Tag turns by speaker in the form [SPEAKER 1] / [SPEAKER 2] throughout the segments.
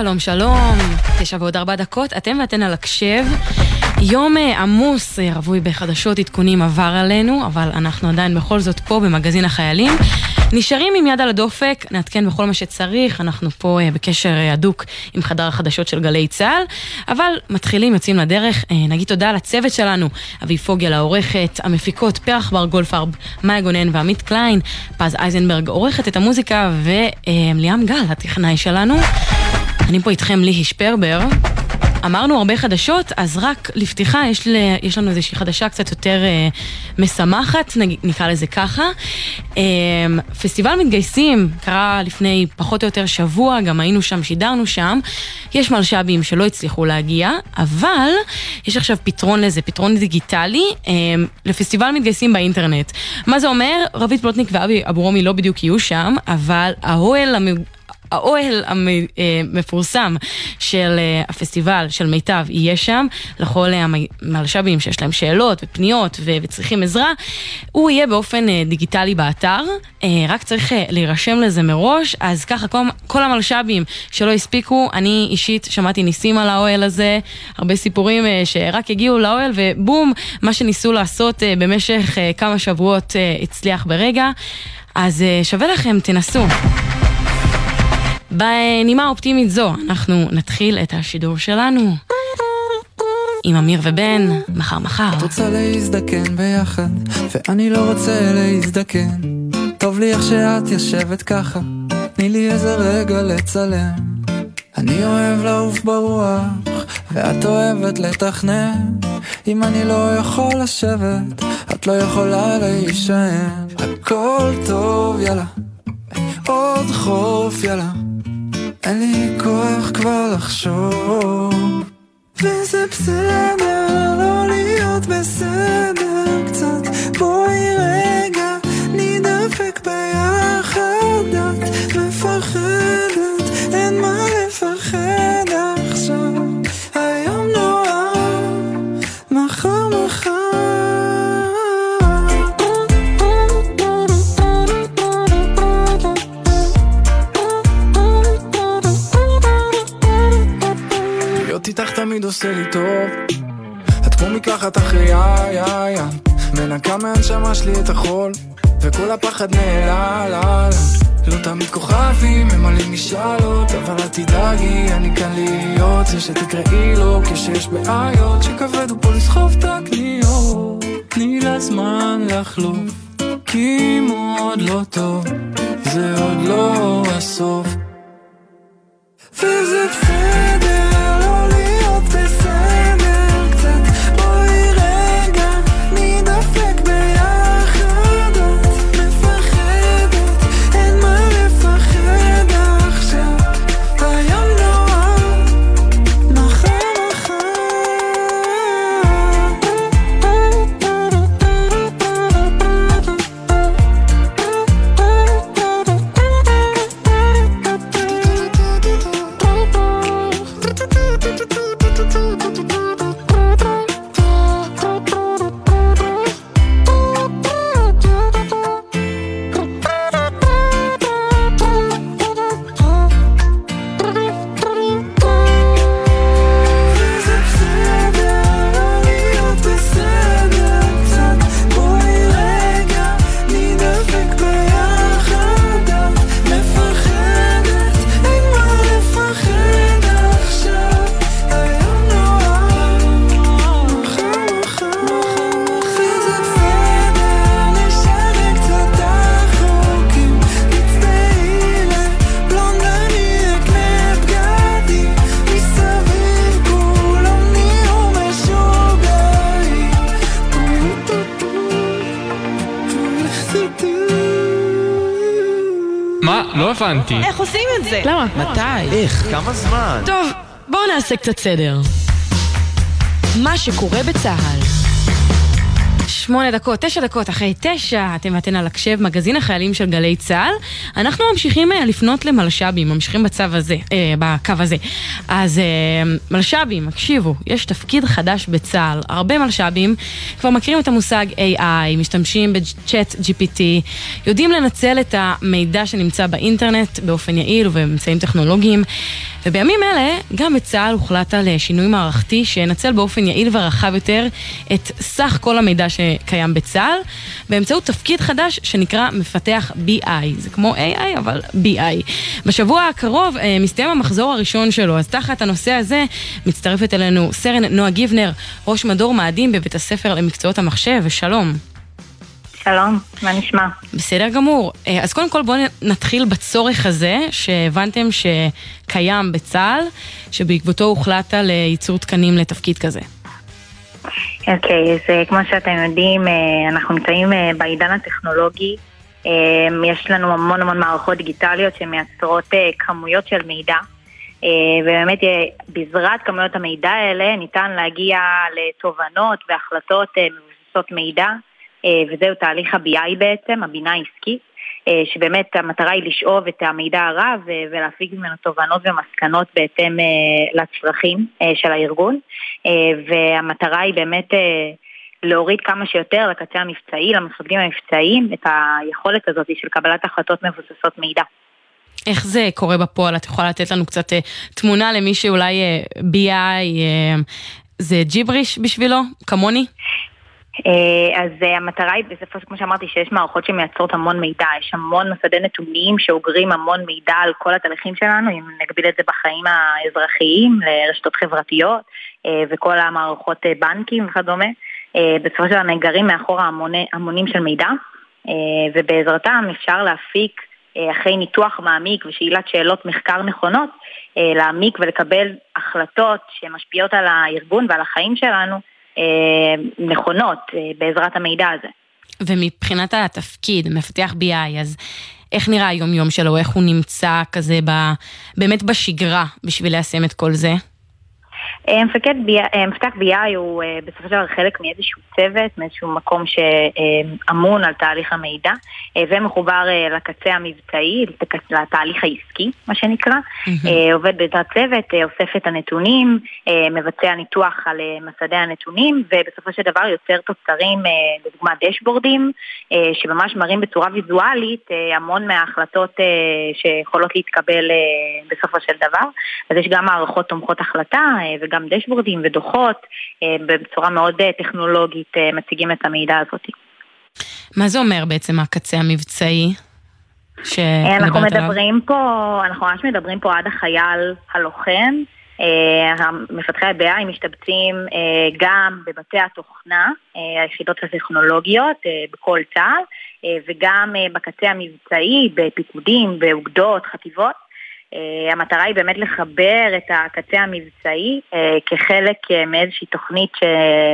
[SPEAKER 1] שלום, שלום. תשע ועוד ארבע דקות, אתם ואתן על הקשב. יום אה, עמוס, אה, רווי בחדשות, עדכונים עבר עלינו, אבל אנחנו עדיין בכל זאת פה במגזין החיילים. נשארים עם יד על הדופק, נעדכן בכל מה שצריך, אנחנו פה אה, בקשר הדוק עם חדר החדשות של גלי צה"ל, אבל מתחילים, יוצאים לדרך, נגיד תודה לצוות שלנו, אבי פוגל העורכת, המפיקות פרח בר גולפרב, מאי גונן ועמית קליין, פז אייזנברג עורכת את המוזיקה וליאם גל, הטכנאי שלנו. אני פה איתכם ליהי שפרבר. אמרנו הרבה חדשות, אז רק לפתיחה יש, ל, יש לנו איזושהי חדשה קצת יותר אה, משמחת, נקרא לזה ככה. אה, פסטיבל מתגייסים קרה לפני פחות או יותר שבוע, גם היינו שם, שידרנו שם. יש מלש"בים שלא הצליחו להגיע, אבל יש עכשיו פתרון לזה, פתרון דיגיטלי אה, לפסטיבל מתגייסים באינטרנט. מה זה אומר? רבית פלוטניק ואבי אבורומי לא בדיוק יהיו שם, אבל האוהל האוהל המפורסם של אה, הפסטיבל של מיטב יהיה שם, לכל המלש"בים שיש להם שאלות ופניות וצריכים עזרה, הוא יהיה באופן אה, דיגיטלי באתר, אה, רק צריך להירשם לזה מראש, אז ככה כל, כל המלש"בים שלא הספיקו, אני אישית שמעתי ניסים על האוהל הזה, הרבה סיפורים שרק הגיעו לאוהל ובום, מה שניסו לעשות במשך כמה שבועות הצליח ברגע, אז שווה לכם, תנסו. בנימה אופטימית זו, אנחנו נתחיל את השידור שלנו. עם אמיר ובן, מחר מחר.
[SPEAKER 2] את רוצה להזדקן ביחד, ואני לא רוצה להזדקן. טוב לי איך שאת יושבת ככה, תני לי איזה רגע לצלם. אני אוהב לעוף ברוח, ואת אוהבת לתכנן. אם אני לא יכול לשבת, את לא יכולה להישען. הכל טוב, יאללה. עוד חוף, יאללה. אין לי כוח כבר לחשוב. וזה בסדר לא להיות בסדר קצת. בואי רגע נדפק ביחד את מפחדת תמיד עושה לי טוב. את כמו מקלחת אחרי ים מנקה מהנשמה שלי את החול וכל הפחד נעלם. לא תמיד כוכבים ממלאים משאלות אבל אל תדאגי אני כאן להיות זה שתקראי לו כשיש בעיות שכבד הוא פה לסחוב את הקניות. תני לזמן לחלוף כי אם הוא עוד לא טוב זה עוד לא הסוף. וזה בסדר
[SPEAKER 3] מתי?
[SPEAKER 4] איך? כמה זמן?
[SPEAKER 1] טוב, בואו נעשה קצת סדר. מה שקורה בצה"ל שמונה דקות, תשע דקות אחרי תשע, אתם ואתן על הקשב, מגזין החיילים של גלי צה"ל. אנחנו ממשיכים אה, לפנות למלש"בים, ממשיכים בצו הזה, אה, בקו הזה. אז אה, מלש"בים, הקשיבו, יש תפקיד חדש בצה"ל. הרבה מלש"בים כבר מכירים את המושג AI, משתמשים בצ'אט GPT, יודעים לנצל את המידע שנמצא באינטרנט באופן יעיל ובאמצעים טכנולוגיים. ובימים אלה, גם בצה"ל הוחלט על שינוי מערכתי שינצל באופן יעיל ורחב יותר את סך כל המידע שקיים בצה"ל, באמצעות תפקיד חדש שנקרא מפתח BI. זה כמו AI, אבל BI. בשבוע הקרוב אה, מסתיים המחזור הראשון שלו, אז תחת הנושא הזה מצטרפת אלינו סרן נועה גיבנר, ראש מדור מאדים בבית הספר למקצועות המחשב, ושלום.
[SPEAKER 4] שלום, מה נשמע?
[SPEAKER 1] בסדר גמור. אה, אז קודם כל בואו נתחיל בצורך הזה שהבנתם שקיים בצה"ל, שבעקבותו הוחלט על אה, ייצור תקנים לתפקיד כזה.
[SPEAKER 4] אוקיי, okay, אז אה, כמו שאתם יודעים, אנחנו נמצאים בעידן הטכנולוגי. יש לנו המון המון מערכות דיגיטליות שמייצרות כמויות של מידע. ובאמת בעזרת כמויות המידע האלה ניתן להגיע לתובנות והחלטות מבוססות מידע. אה, וזהו תהליך ה-BI בעצם, הבינה העסקית, אה, שבאמת המטרה היא לשאוב את המידע אה, ולהפיק ממנו תובנות ומסקנות בהתאם לצרכים של הארגון, והמטרה היא באמת להוריד כמה שיותר לקצה המבצעי, למפקדים המבצעיים, את היכולת הזאת של קבלת החלטות מבוססות מידע.
[SPEAKER 1] איך זה קורה בפועל? את יכולה לתת לנו קצת תמונה למי שאולי BI זה ג'יבריש בשבילו, כמוני?
[SPEAKER 4] אה, אז אה, המטרה היא בסופו של כמו שאמרתי שיש מערכות שמייצרות המון מידע, יש המון מסדי נתונים שאוגרים המון מידע על כל התהליכים שלנו, אם נגביל את זה בחיים האזרחיים, לרשתות חברתיות אה, וכל המערכות בנקים וכדומה, בסופו של דבר נגרים מאחור המוני, המונים של מידע ובעזרתם אפשר להפיק אחרי ניתוח מעמיק ושאלת שאלות מחקר נכונות, להעמיק ולקבל החלטות שמשפיעות על הארגון ועל החיים שלנו נכונות אה, בעזרת המידע הזה.
[SPEAKER 1] ומבחינת התפקיד, מפתח BI, אז איך נראה היום-יום שלו? איך הוא נמצא כזה ב, באמת בשגרה בשביל ליישם את כל זה?
[SPEAKER 4] אה, מפקד אה, מפתח BI הוא אה, בסופו של דבר חלק מאיזשהו צוות, מאיזשהו מקום שאמון על תהליך המידע ומחובר לקצה המבצעי, לתהליך העסקי, מה שנקרא. Mm-hmm. עובד בעזרת צוות, אוסף את הנתונים, מבצע ניתוח על מסדי הנתונים ובסופו של דבר יוצר תוצרים, לדוגמה דשבורדים, שממש מראים בצורה ויזואלית המון מההחלטות שיכולות להתקבל בסופו של דבר. אז יש גם מערכות תומכות החלטה וגם גם דשבורדים ודוחות, אה, בצורה מאוד אה, טכנולוגית אה, מציגים את המידע הזאת.
[SPEAKER 1] מה זה אומר בעצם הקצה המבצעי?
[SPEAKER 4] אנחנו מדברים פה, אנחנו ממש מדברים פה עד החייל הלוחם. מפתחי ה-BI משתבצים גם בבתי התוכנה, היחידות הטכנולוגיות בכל צה"ל, וגם בקצה המבצעי, בפיקודים, באוגדות, חטיבות. Uh, המטרה היא באמת לחבר את הקצה המבצעי uh, כחלק uh, מאיזושהי תוכנית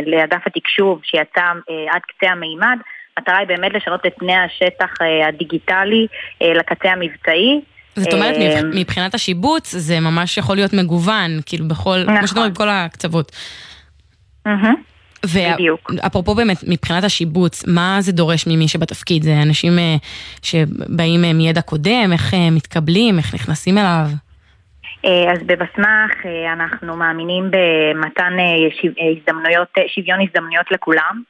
[SPEAKER 4] לאגף התקשוב שיצא עד קצה המימד. המטרה היא באמת לשנות את פני השטח הדיגיטלי לקצה המבצעי.
[SPEAKER 1] זאת אומרת, מבחינת השיבוץ זה ממש יכול להיות מגוון, כאילו בכל, נכון. כמו שאתה אומר, בכל הקצוות.
[SPEAKER 4] Mm-hmm. בדיוק.
[SPEAKER 1] ואפרופו באמת, מבחינת השיבוץ, מה זה דורש ממי שבתפקיד? זה אנשים אה, שבאים אה, מידע קודם, איך אה, מתקבלים, איך נכנסים אליו?
[SPEAKER 4] אז בבסמך אנחנו מאמינים במתן הזדמנויות, שוויון הזדמנויות לכולם.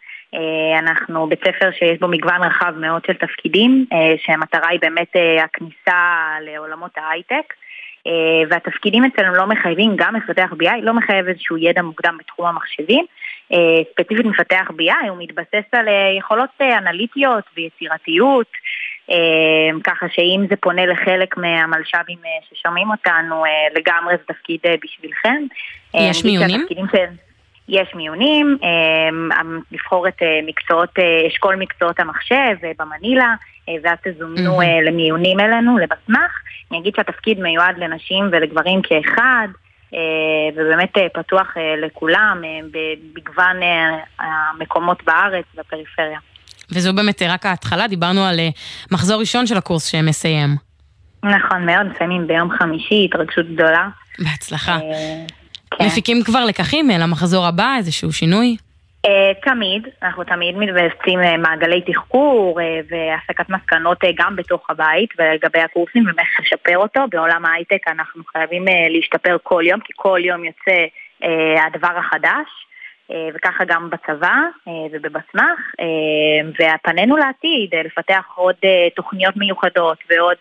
[SPEAKER 4] אנחנו בית ספר שיש בו מגוון רחב מאוד של תפקידים, שהמטרה היא באמת הכניסה לעולמות ההייטק. והתפקידים אצלנו לא מחייבים, גם מפתח BI לא מחייב איזשהו ידע מוקדם בתחום המחשבים, אה, ספציפית מפתח BI, הוא מתבסס על אה, יכולות אה, אנליטיות ויצירתיות, ככה שאם זה פונה לחלק מהמלש"בים ששומעים אותנו, לגמרי זה תפקיד בשבילכם.
[SPEAKER 1] יש מיונים?
[SPEAKER 4] יש מיונים, לבחור את מקצועות, אשכול מקצועות המחשב במנילה, ואז תזומנו mm-hmm. למיונים אלינו, לבסמך. אני אגיד שהתפקיד מיועד לנשים ולגברים כאחד. אה, ובאמת אה, פתוח אה, לכולם במגוון המקומות בארץ ובפריפריה.
[SPEAKER 1] וזו באמת רק ההתחלה, דיברנו על מחזור ראשון של הקורס שמסיים.
[SPEAKER 4] נכון מאוד, מסיימים ביום חמישי, התרגשות גדולה.
[SPEAKER 1] בהצלחה. כן. מפיקים כבר לקחים למחזור הבא, איזשהו שינוי?
[SPEAKER 4] אה, תמיד, אנחנו תמיד מתבססים אה, מעגלי תחקור אה, והסקת מסקנות גם בתוך הבית ולגבי הקורסים ואיך לשפר אותו. בעולם ההייטק אנחנו חייבים להשתפר כל יום, כי כל יום יוצא הדבר החדש. וככה גם בצבא ובבסמך, ופנינו לעתיד, לפתח עוד תוכניות מיוחדות ועוד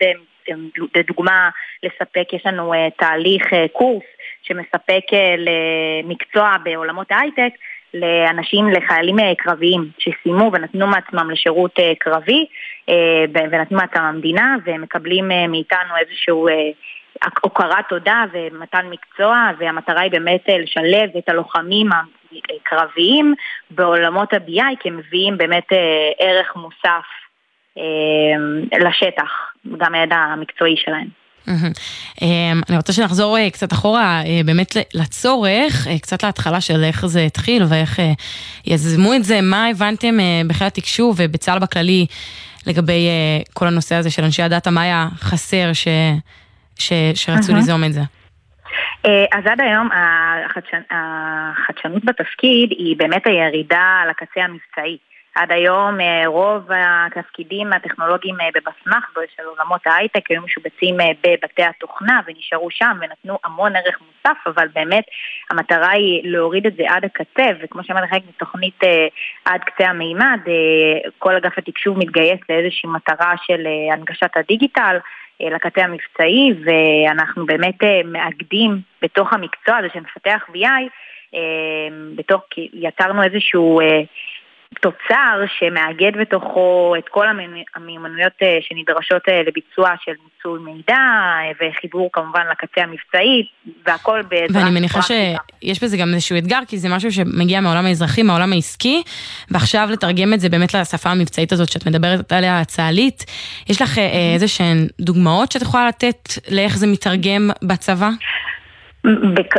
[SPEAKER 4] לדוגמה, לספק, יש לנו תהליך קורס שמספק למקצוע בעולמות ההייטק, לאנשים, לחיילים קרביים שסיימו ונתנו מעצמם לשירות קרבי ונתנו מעצמם המדינה והם מקבלים מאיתנו איזשהו הוקרת תודה ומתן מקצוע והמטרה היא באמת לשלב את הלוחמים קרביים בעולמות ה-BI, כי הם מביאים באמת אה, ערך מוסף אה, לשטח, גם הידע המקצועי שלהם.
[SPEAKER 1] אמ, אני רוצה שנחזור אה, קצת אחורה באמת לצורך, קצת להתחלה של איך זה התחיל ואיך יזמו את זה, מה הבנתם בכלל התקשוב ובצה"ל בכללי לגבי כל הנושא הזה של אנשי הדאטה, מה היה חסר ש, ש, שרצו ליזום את זה?
[SPEAKER 4] אה, אז עד היום החדשנ... החדשנות בתפקיד היא באמת הירידה על הקצה המבצעי. עד היום אה, רוב התפקידים הטכנולוגיים אה, בבסמך של עולמות ההייטק היו משובצים בבתי התוכנה ונשארו שם ונתנו המון ערך מוסף, אבל באמת המטרה היא להוריד את זה עד הקצה, וכמו שאמרתי חלק מתוכנית עד קצה המימד, כל אגף התקשוב מתגייס לאיזושהי מטרה של הנגשת הדיגיטל. אה, לקטע המבצעי, ואנחנו באמת אה, מאגדים בתוך המקצוע הזה של מפתח BI, אה, בתוך, יצרנו איזשהו תוצר שמאגד בתוכו את כל המיומנויות אה, שנדרשות אה, לביצוע של ניצול מידע אה, וחיבור כמובן לקצה המבצעי והכל בעזרת...
[SPEAKER 1] ואני מניחה שיש בזה גם איזשהו אתגר כי זה משהו שמגיע מהעולם האזרחי, מהעולם העסקי ועכשיו לתרגם את זה באמת לשפה המבצעית הזאת שאת מדברת עליה הצה"לית. יש לך איזה שהן דוגמאות שאת יכולה לתת לאיך זה מתרגם בצבא?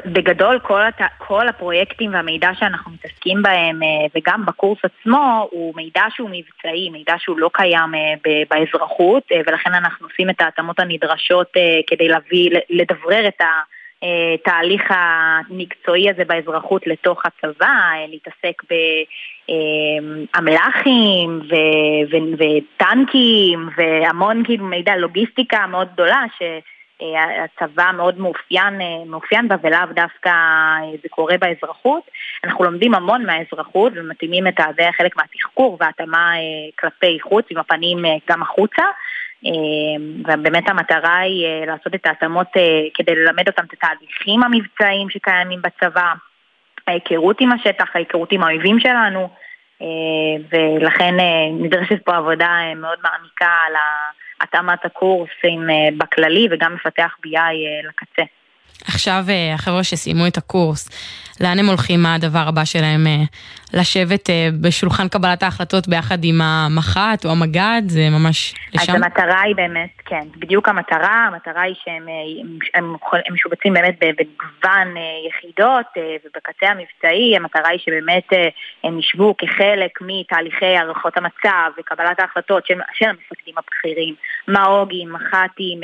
[SPEAKER 4] בגדול כל, הת... כל הפרויקטים והמידע שאנחנו מתעסקים בהם אה, וגם בקורס עצמו הוא מידע שהוא מבצעי, מידע שהוא לא קיים אה, באזרחות אה, ולכן אנחנו עושים את ההתאמות הנדרשות כדי להביא, לדברר את התהליך המקצועי הזה באזרחות לתוך הצבא, להתעסק באמל"חים וטנקים והמון כאילו מידע, לוגיסטיקה מאוד גדולה ש... אה, הצבא מאוד מאופיין, אה, מאופיין בה ולאו דווקא אה, זה קורה באזרחות. אנחנו לומדים המון מהאזרחות ומתאימים את זה חלק מהתחקור והתאמה כלפי חוץ עם הפנים גם החוצה. ובאמת המטרה היא לעשות את ההתאמות כדי ללמד אותם את התהליכים המבצעיים שקיימים בצבא, ההיכרות עם השטח, ההיכרות עם האויבים שלנו, ולכן נדרשת פה עבודה מאוד מעמיקה על ה... התאמת הקורסים אה, בכללי וגם מפתח BI אה, לקצה.
[SPEAKER 1] עכשיו אה, החבר'ה שסיימו את הקורס, לאן הם הולכים? מה הדבר הבא שלהם? לשבת בשולחן קבלת ההחלטות ביחד עם המח"ט או המג"ד? זה ממש לשם?
[SPEAKER 4] אז המטרה היא באמת, כן, בדיוק המטרה, המטרה היא שהם הם, הם משובצים באמת במגוון יחידות ובקצה המבצעי, המטרה היא שבאמת הם ישבו כחלק מתהליכי הערכות המצב וקבלת ההחלטות של, של המפקדים הבכירים, מאוגים, מח"טים,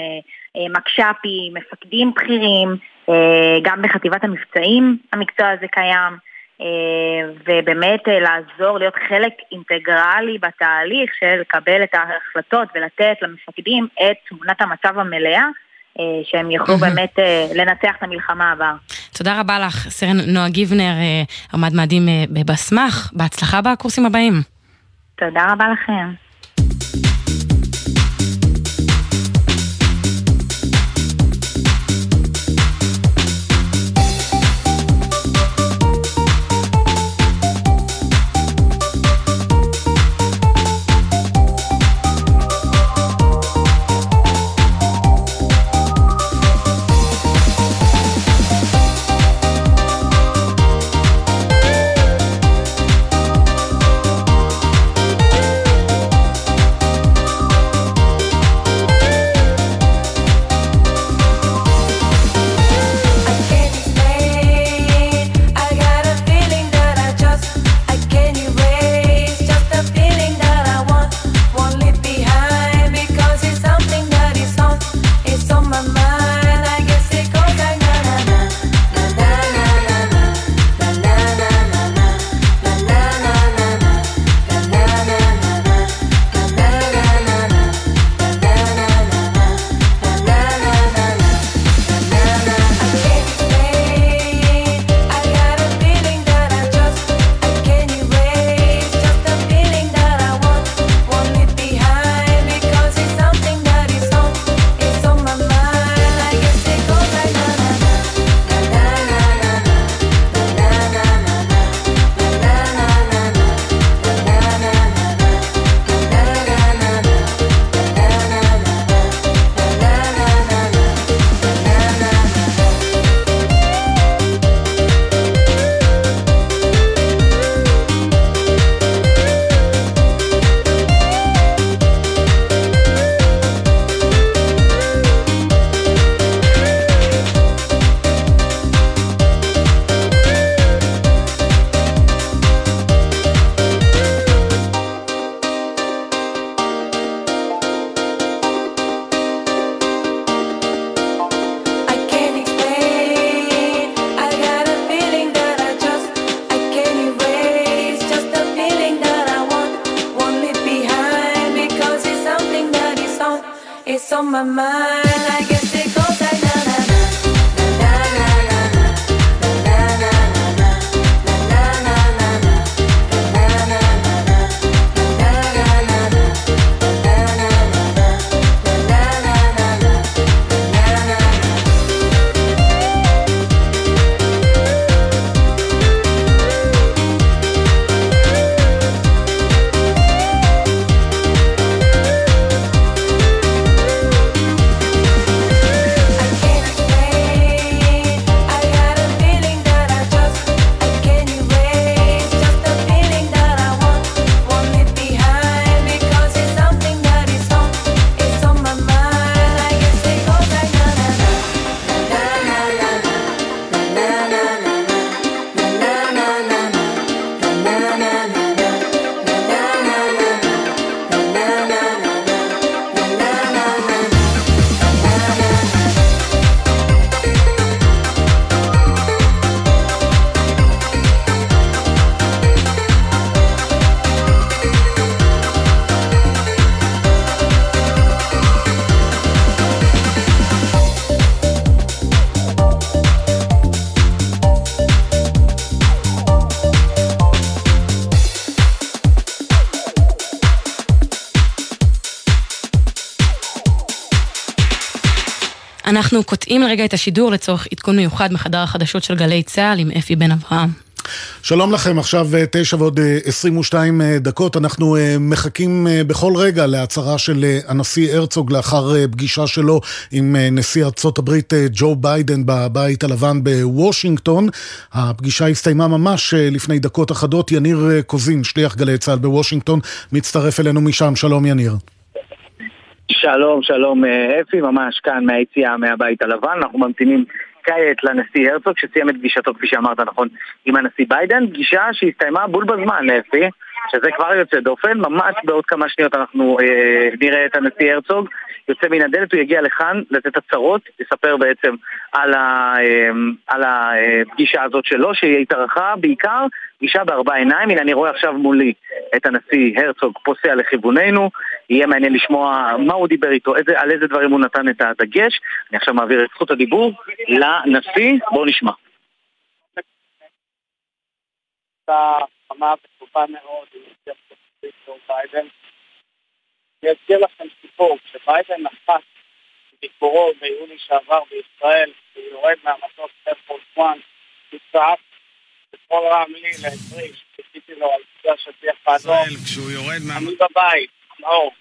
[SPEAKER 4] מקש"פים, מפקדים בכירים, אה, גם בחטיבת המבצעים המקצוע הזה קיים, אה, ובאמת אה, לעזור להיות חלק אינטגרלי בתהליך של לקבל את ההחלטות ולתת למפקדים את תמונת המצב המלאה. שהם יוכלו באמת לנצח את המלחמה הבאה.
[SPEAKER 1] תודה רבה לך, סרן נועה גיבנר, עמד מאדים בבסמך, בהצלחה בקורסים הבאים.
[SPEAKER 4] תודה רבה לכם.
[SPEAKER 1] אנחנו קוטעים לרגע את השידור לצורך עדכון מיוחד מחדר החדשות של גלי צה"ל עם אפי בן אברהם.
[SPEAKER 5] שלום לכם, עכשיו אה, תשע ועוד אה, עשרים ושתיים אה, דקות. אנחנו מחכים בכל רגע להצהרה של הנשיא הרצוג לאחר פגישה שלו עם נשיא ארצות הברית ג'ו ביידן בבית הלבן בוושינגטון. הפגישה הסתיימה ממש לפני דקות אחדות. יניר קוזין, שליח גלי צה"ל בוושינגטון, מצטרף אלינו משם. שלום יניר.
[SPEAKER 6] שלום, שלום אה, אפי, ממש כאן מהיציאה מהבית הלבן, אנחנו ממתינים כעת לנשיא הרצוג שסיים את פגישתו, כפי שאמרת נכון, עם הנשיא ביידן, פגישה שהסתיימה בול בזמן, אפי, שזה כבר יוצא דופן, ממש בעוד כמה שניות אנחנו אה, נראה את הנשיא הרצוג, יוצא מן הדלת, הוא יגיע לכאן לתת הצהרות, יספר בעצם על, ה, אה, על הפגישה הזאת שלו, שהיא התארכה בעיקר פגישה בארבע עיניים, הנה אני רואה עכשיו מולי את הנשיא הרצוג פוסע לכיווננו, יהיה מעניין לשמוע מה הוא דיבר איתו, איזה, על איזה דברים הוא נתן את הדגש. אני עכשיו מעביר את זכות הדיבור לנשיא, בואו נשמע.
[SPEAKER 7] אני אזכיר לכם סיפור, כשביידן נחת בביקורו ביולי שעבר בישראל, הוא יורד מהמטוס אפורט 1, הוא צעק בקול רם לי לעברי, שחיכיתי לו על האדום. כשהוא יורד מה... אני בבית, לא.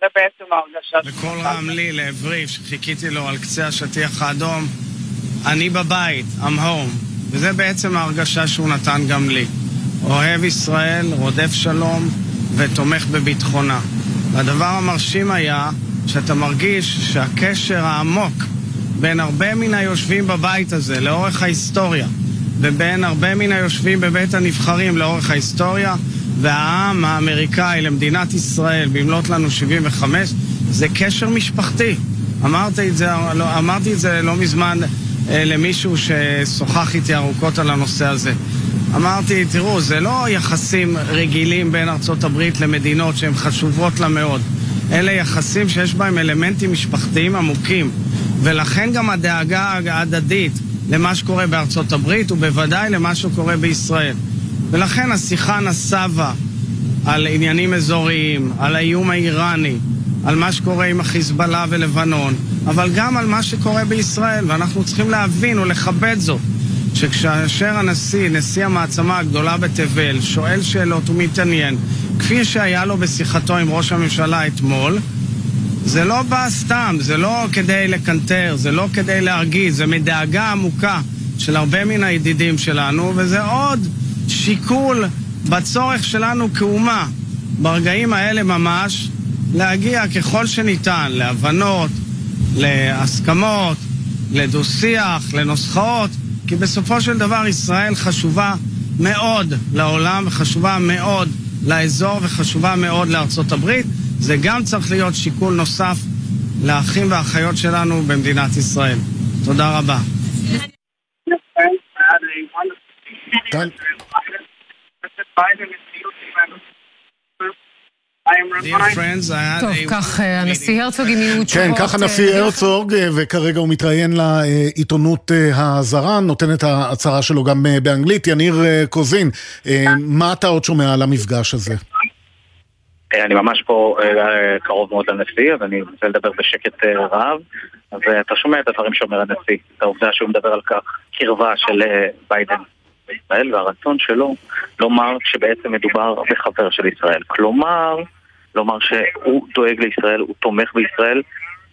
[SPEAKER 7] זה בעצם ההרגשה... בקול רם לי לעברי, שחיכיתי לו על קצה השטיח האדום, אני בבית, I'm home. וזה בעצם ההרגשה שהוא נתן גם לי. אוהב ישראל, רודף שלום ותומך בביטחונה. והדבר המרשים היה שאתה מרגיש שהקשר העמוק בין הרבה מן היושבים בבית הזה לאורך ההיסטוריה ובין הרבה מן היושבים בבית הנבחרים לאורך ההיסטוריה והעם האמריקאי למדינת ישראל במלאת לנו 75 זה קשר משפחתי. אמרתי את זה לא, אמרתי את זה לא מזמן אה, למישהו ששוחח איתי ארוכות על הנושא הזה. אמרתי, תראו, זה לא יחסים רגילים בין ארצות הברית למדינות שהן חשובות לה מאוד. אלה יחסים שיש בהם אלמנטים משפחתיים עמוקים, ולכן גם הדאגה ההדדית למה שקורה בארצות הברית, ובוודאי למה שקורה בישראל. ולכן השיחה נסבה על עניינים אזוריים, על האיום האיראני, על מה שקורה עם החיזבאללה ולבנון, אבל גם על מה שקורה בישראל, ואנחנו צריכים להבין ולכבד זאת. שכאשר הנשיא, נשיא המעצמה הגדולה בתבל, שואל שאלות ומתעניין, כפי שהיה לו בשיחתו עם ראש הממשלה אתמול, זה לא בא סתם, זה לא כדי לקנטר, זה לא כדי להרגיז, זה מדאגה עמוקה של הרבה מן הידידים שלנו, וזה עוד שיקול בצורך שלנו כאומה, ברגעים האלה ממש, להגיע ככל שניתן להבנות, להסכמות, לדו-שיח, לנוסחאות, כי בסופו של דבר ישראל חשובה מאוד לעולם, וחשובה מאוד לאזור, וחשובה מאוד לארצות הברית. זה גם צריך להיות שיקול נוסף לאחים ואחיות שלנו במדינת ישראל. תודה רבה. I
[SPEAKER 8] טוב, כך אה, הנשיא הרצוג אם יהיו תשובות...
[SPEAKER 5] כן, ככה
[SPEAKER 8] אה,
[SPEAKER 5] הנשיא הרצוג, אה, וכרגע הוא מתראיין לעיתונות הזרה, נותן את ההצהרה שלו גם באנגלית. יניר קוזין, מה אתה עוד שומע על המפגש הזה?
[SPEAKER 6] אני ממש פה קרוב מאוד לנשיא, אז אני רוצה לדבר בשקט רב. אז אתה שומע את הדברים שאומר הנשיא, את העובדה שהוא מדבר על כך, קרבה של ביידן בישראל, והרצון שלו לומר שבעצם מדובר בחבר של ישראל. כלומר, לומר שהוא דואג לישראל, הוא תומך בישראל,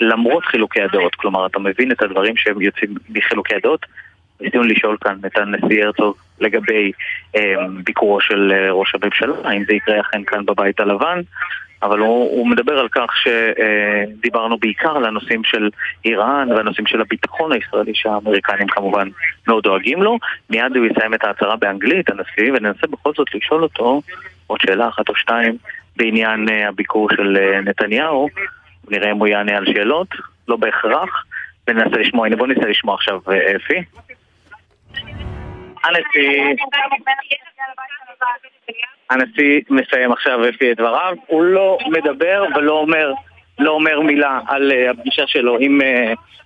[SPEAKER 6] למרות חילוקי הדעות. כלומר, אתה מבין את הדברים שהם יוצאים מחילוקי הדעות. ניסינו לשאול כאן את הנשיא הרצוג לגבי אה, ביקורו של אה, ראש הממשלה, האם זה יקרה אכן כאן בבית הלבן, אבל הוא, הוא מדבר על כך שדיברנו בעיקר על הנושאים של איראן והנושאים של הביטחון הישראלי שהאמריקנים כמובן מאוד דואגים לו. מיד הוא יסיים את ההצהרה באנגלית, הנשיא, וננסה בכל זאת לשאול אותו עוד שאלה אחת או שתיים בעניין אה, הביקור של אה, נתניהו. נראה אם הוא יענה על שאלות, לא בהכרח, וננסה לשמוע, הנה בוא ננסה לשמוע עכשיו אה, אפי. הנשיא... הנשיא מסיים עכשיו אפי את דבריו, הוא לא מדבר ולא אומר, לא אומר מילה על הפגישה שלו עם,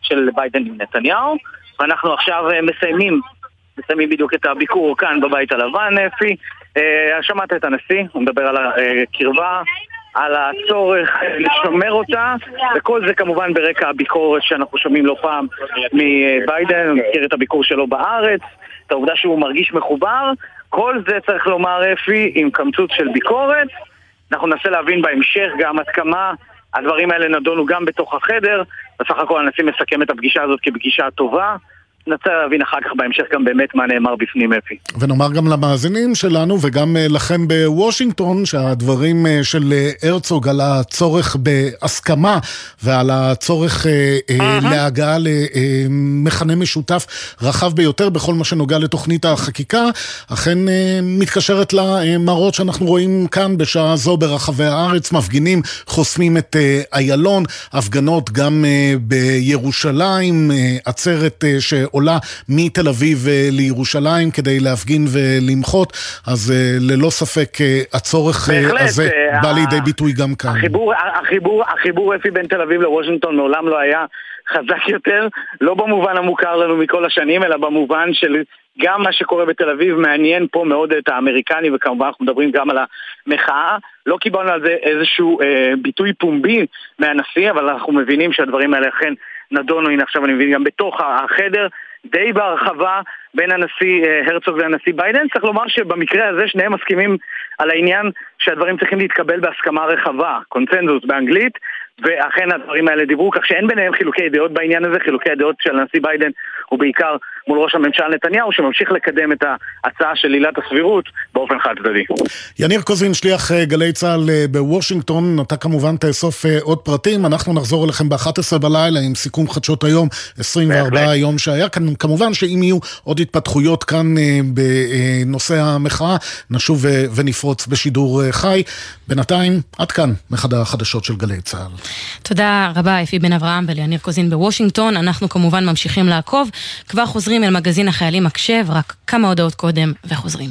[SPEAKER 6] של ביידן עם נתניהו, ואנחנו עכשיו מסיימים, מסיימים בדיוק את הביקור כאן בבית הלבן, אפי. Uh, שמעת את הנשיא, הוא מדבר על הקרבה, על הצורך לשמר אותה, וכל זה כמובן ברקע הביקורת שאנחנו שומעים לא פעם מביידן, מכיר את הביקור שלו בארץ, את העובדה שהוא מרגיש מחובר, כל זה צריך לומר אפי עם קמצוץ של ביקורת. אנחנו ננסה להבין בהמשך גם עד כמה הדברים האלה נדונו גם בתוך החדר. בסך הכל הנשיא מסכם את הפגישה הזאת כפגישה טובה. ננסה להבין אחר כך בהמשך גם באמת מה נאמר בפנים אפי.
[SPEAKER 5] ונאמר גם למאזינים שלנו וגם אה, לכם בוושינגטון שהדברים אה, של אה, הרצוג על הצורך בהסכמה ועל הצורך להגעה למכנה משותף רחב ביותר בכל מה שנוגע לתוכנית החקיקה אכן מתקשרת למראות שאנחנו רואים כאן בשעה זו ברחבי הארץ מפגינים חוסמים את איילון הפגנות גם בירושלים עצרת ש... עולה מתל אביב אה, לירושלים כדי להפגין ולמחות, אז אה, ללא ספק אה, הצורך
[SPEAKER 6] בהחלט,
[SPEAKER 5] הזה בא לידי ביטוי גם כאן.
[SPEAKER 6] החיבור, החיבור, החיבור אפי בין תל אביב לוושינגטון מעולם לא היה חזק יותר, לא במובן המוכר לנו מכל השנים, אלא במובן של גם מה שקורה בתל אביב מעניין פה מאוד את האמריקנים, וכמובן אנחנו מדברים גם על המחאה. לא קיבלנו על זה איזשהו אה, ביטוי פומבי מהנשיא, אבל אנחנו מבינים שהדברים האלה אכן נדונו, הנה עכשיו אני מבין, גם בתוך החדר, די בהרחבה בין הנשיא אה, הרצוג לנשיא ביידן. צריך לומר שבמקרה הזה שניהם מסכימים על העניין שהדברים צריכים להתקבל בהסכמה רחבה, קונצנזוס באנגלית, ואכן הדברים האלה דיברו, כך שאין ביניהם חילוקי דעות בעניין הזה, חילוקי הדעות של הנשיא ביידן הוא בעיקר מול ראש הממשלה נתניהו, שממשיך לקדם את ההצעה של עילת הסבירות באופן חד צדדי.
[SPEAKER 5] יניר קוזין, שליח אה, גלי צה"ל אה, בוושינגטון, אתה כמובן תאסוף אה, עוד פרטים, אנחנו נחזור אליכם ב-11 בלילה עם סיכום חדשות היום, 24 בהחלט. היום שהיה כאן, כמובן שאם יהיו עוד התפתחויות כאן בנושא המחאה, נשוב ונפרוץ בשידור חי. בינתיים, עד כאן מחדר החדשות של גלי צה"ל.
[SPEAKER 1] תודה רבה אפי בן אברהם וליניר קוזין בוושינגטון, אנחנו כמובן ממשיכים לעקוב, כבר חוזרים אל מגזין החיילים הקשב, רק כמה הודעות קודם וחוזרים.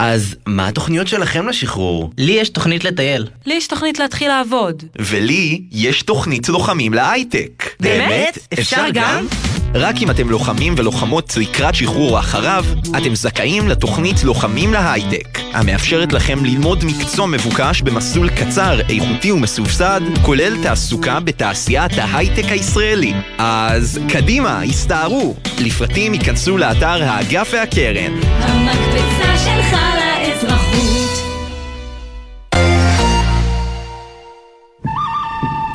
[SPEAKER 9] אז מה התוכניות שלכם לשחרור?
[SPEAKER 10] לי יש תוכנית לטייל.
[SPEAKER 1] לי יש תוכנית להתחיל לעבוד.
[SPEAKER 9] ולי יש תוכנית לוחמים להייטק.
[SPEAKER 1] באמת? אפשר גם?
[SPEAKER 9] רק אם אתם לוחמים ולוחמות לקראת שחרור אחריו, אתם זכאים לתוכנית לוחמים להייטק, המאפשרת לכם ללמוד מקצוע מבוקש במסלול קצר, איכותי ומסובסד, כולל תעסוקה בתעשיית ההייטק הישראלי. אז קדימה, הסתערו. לפרטים ייכנסו לאתר האגף והקרן.
[SPEAKER 3] המקפצה שלך לאזרחות.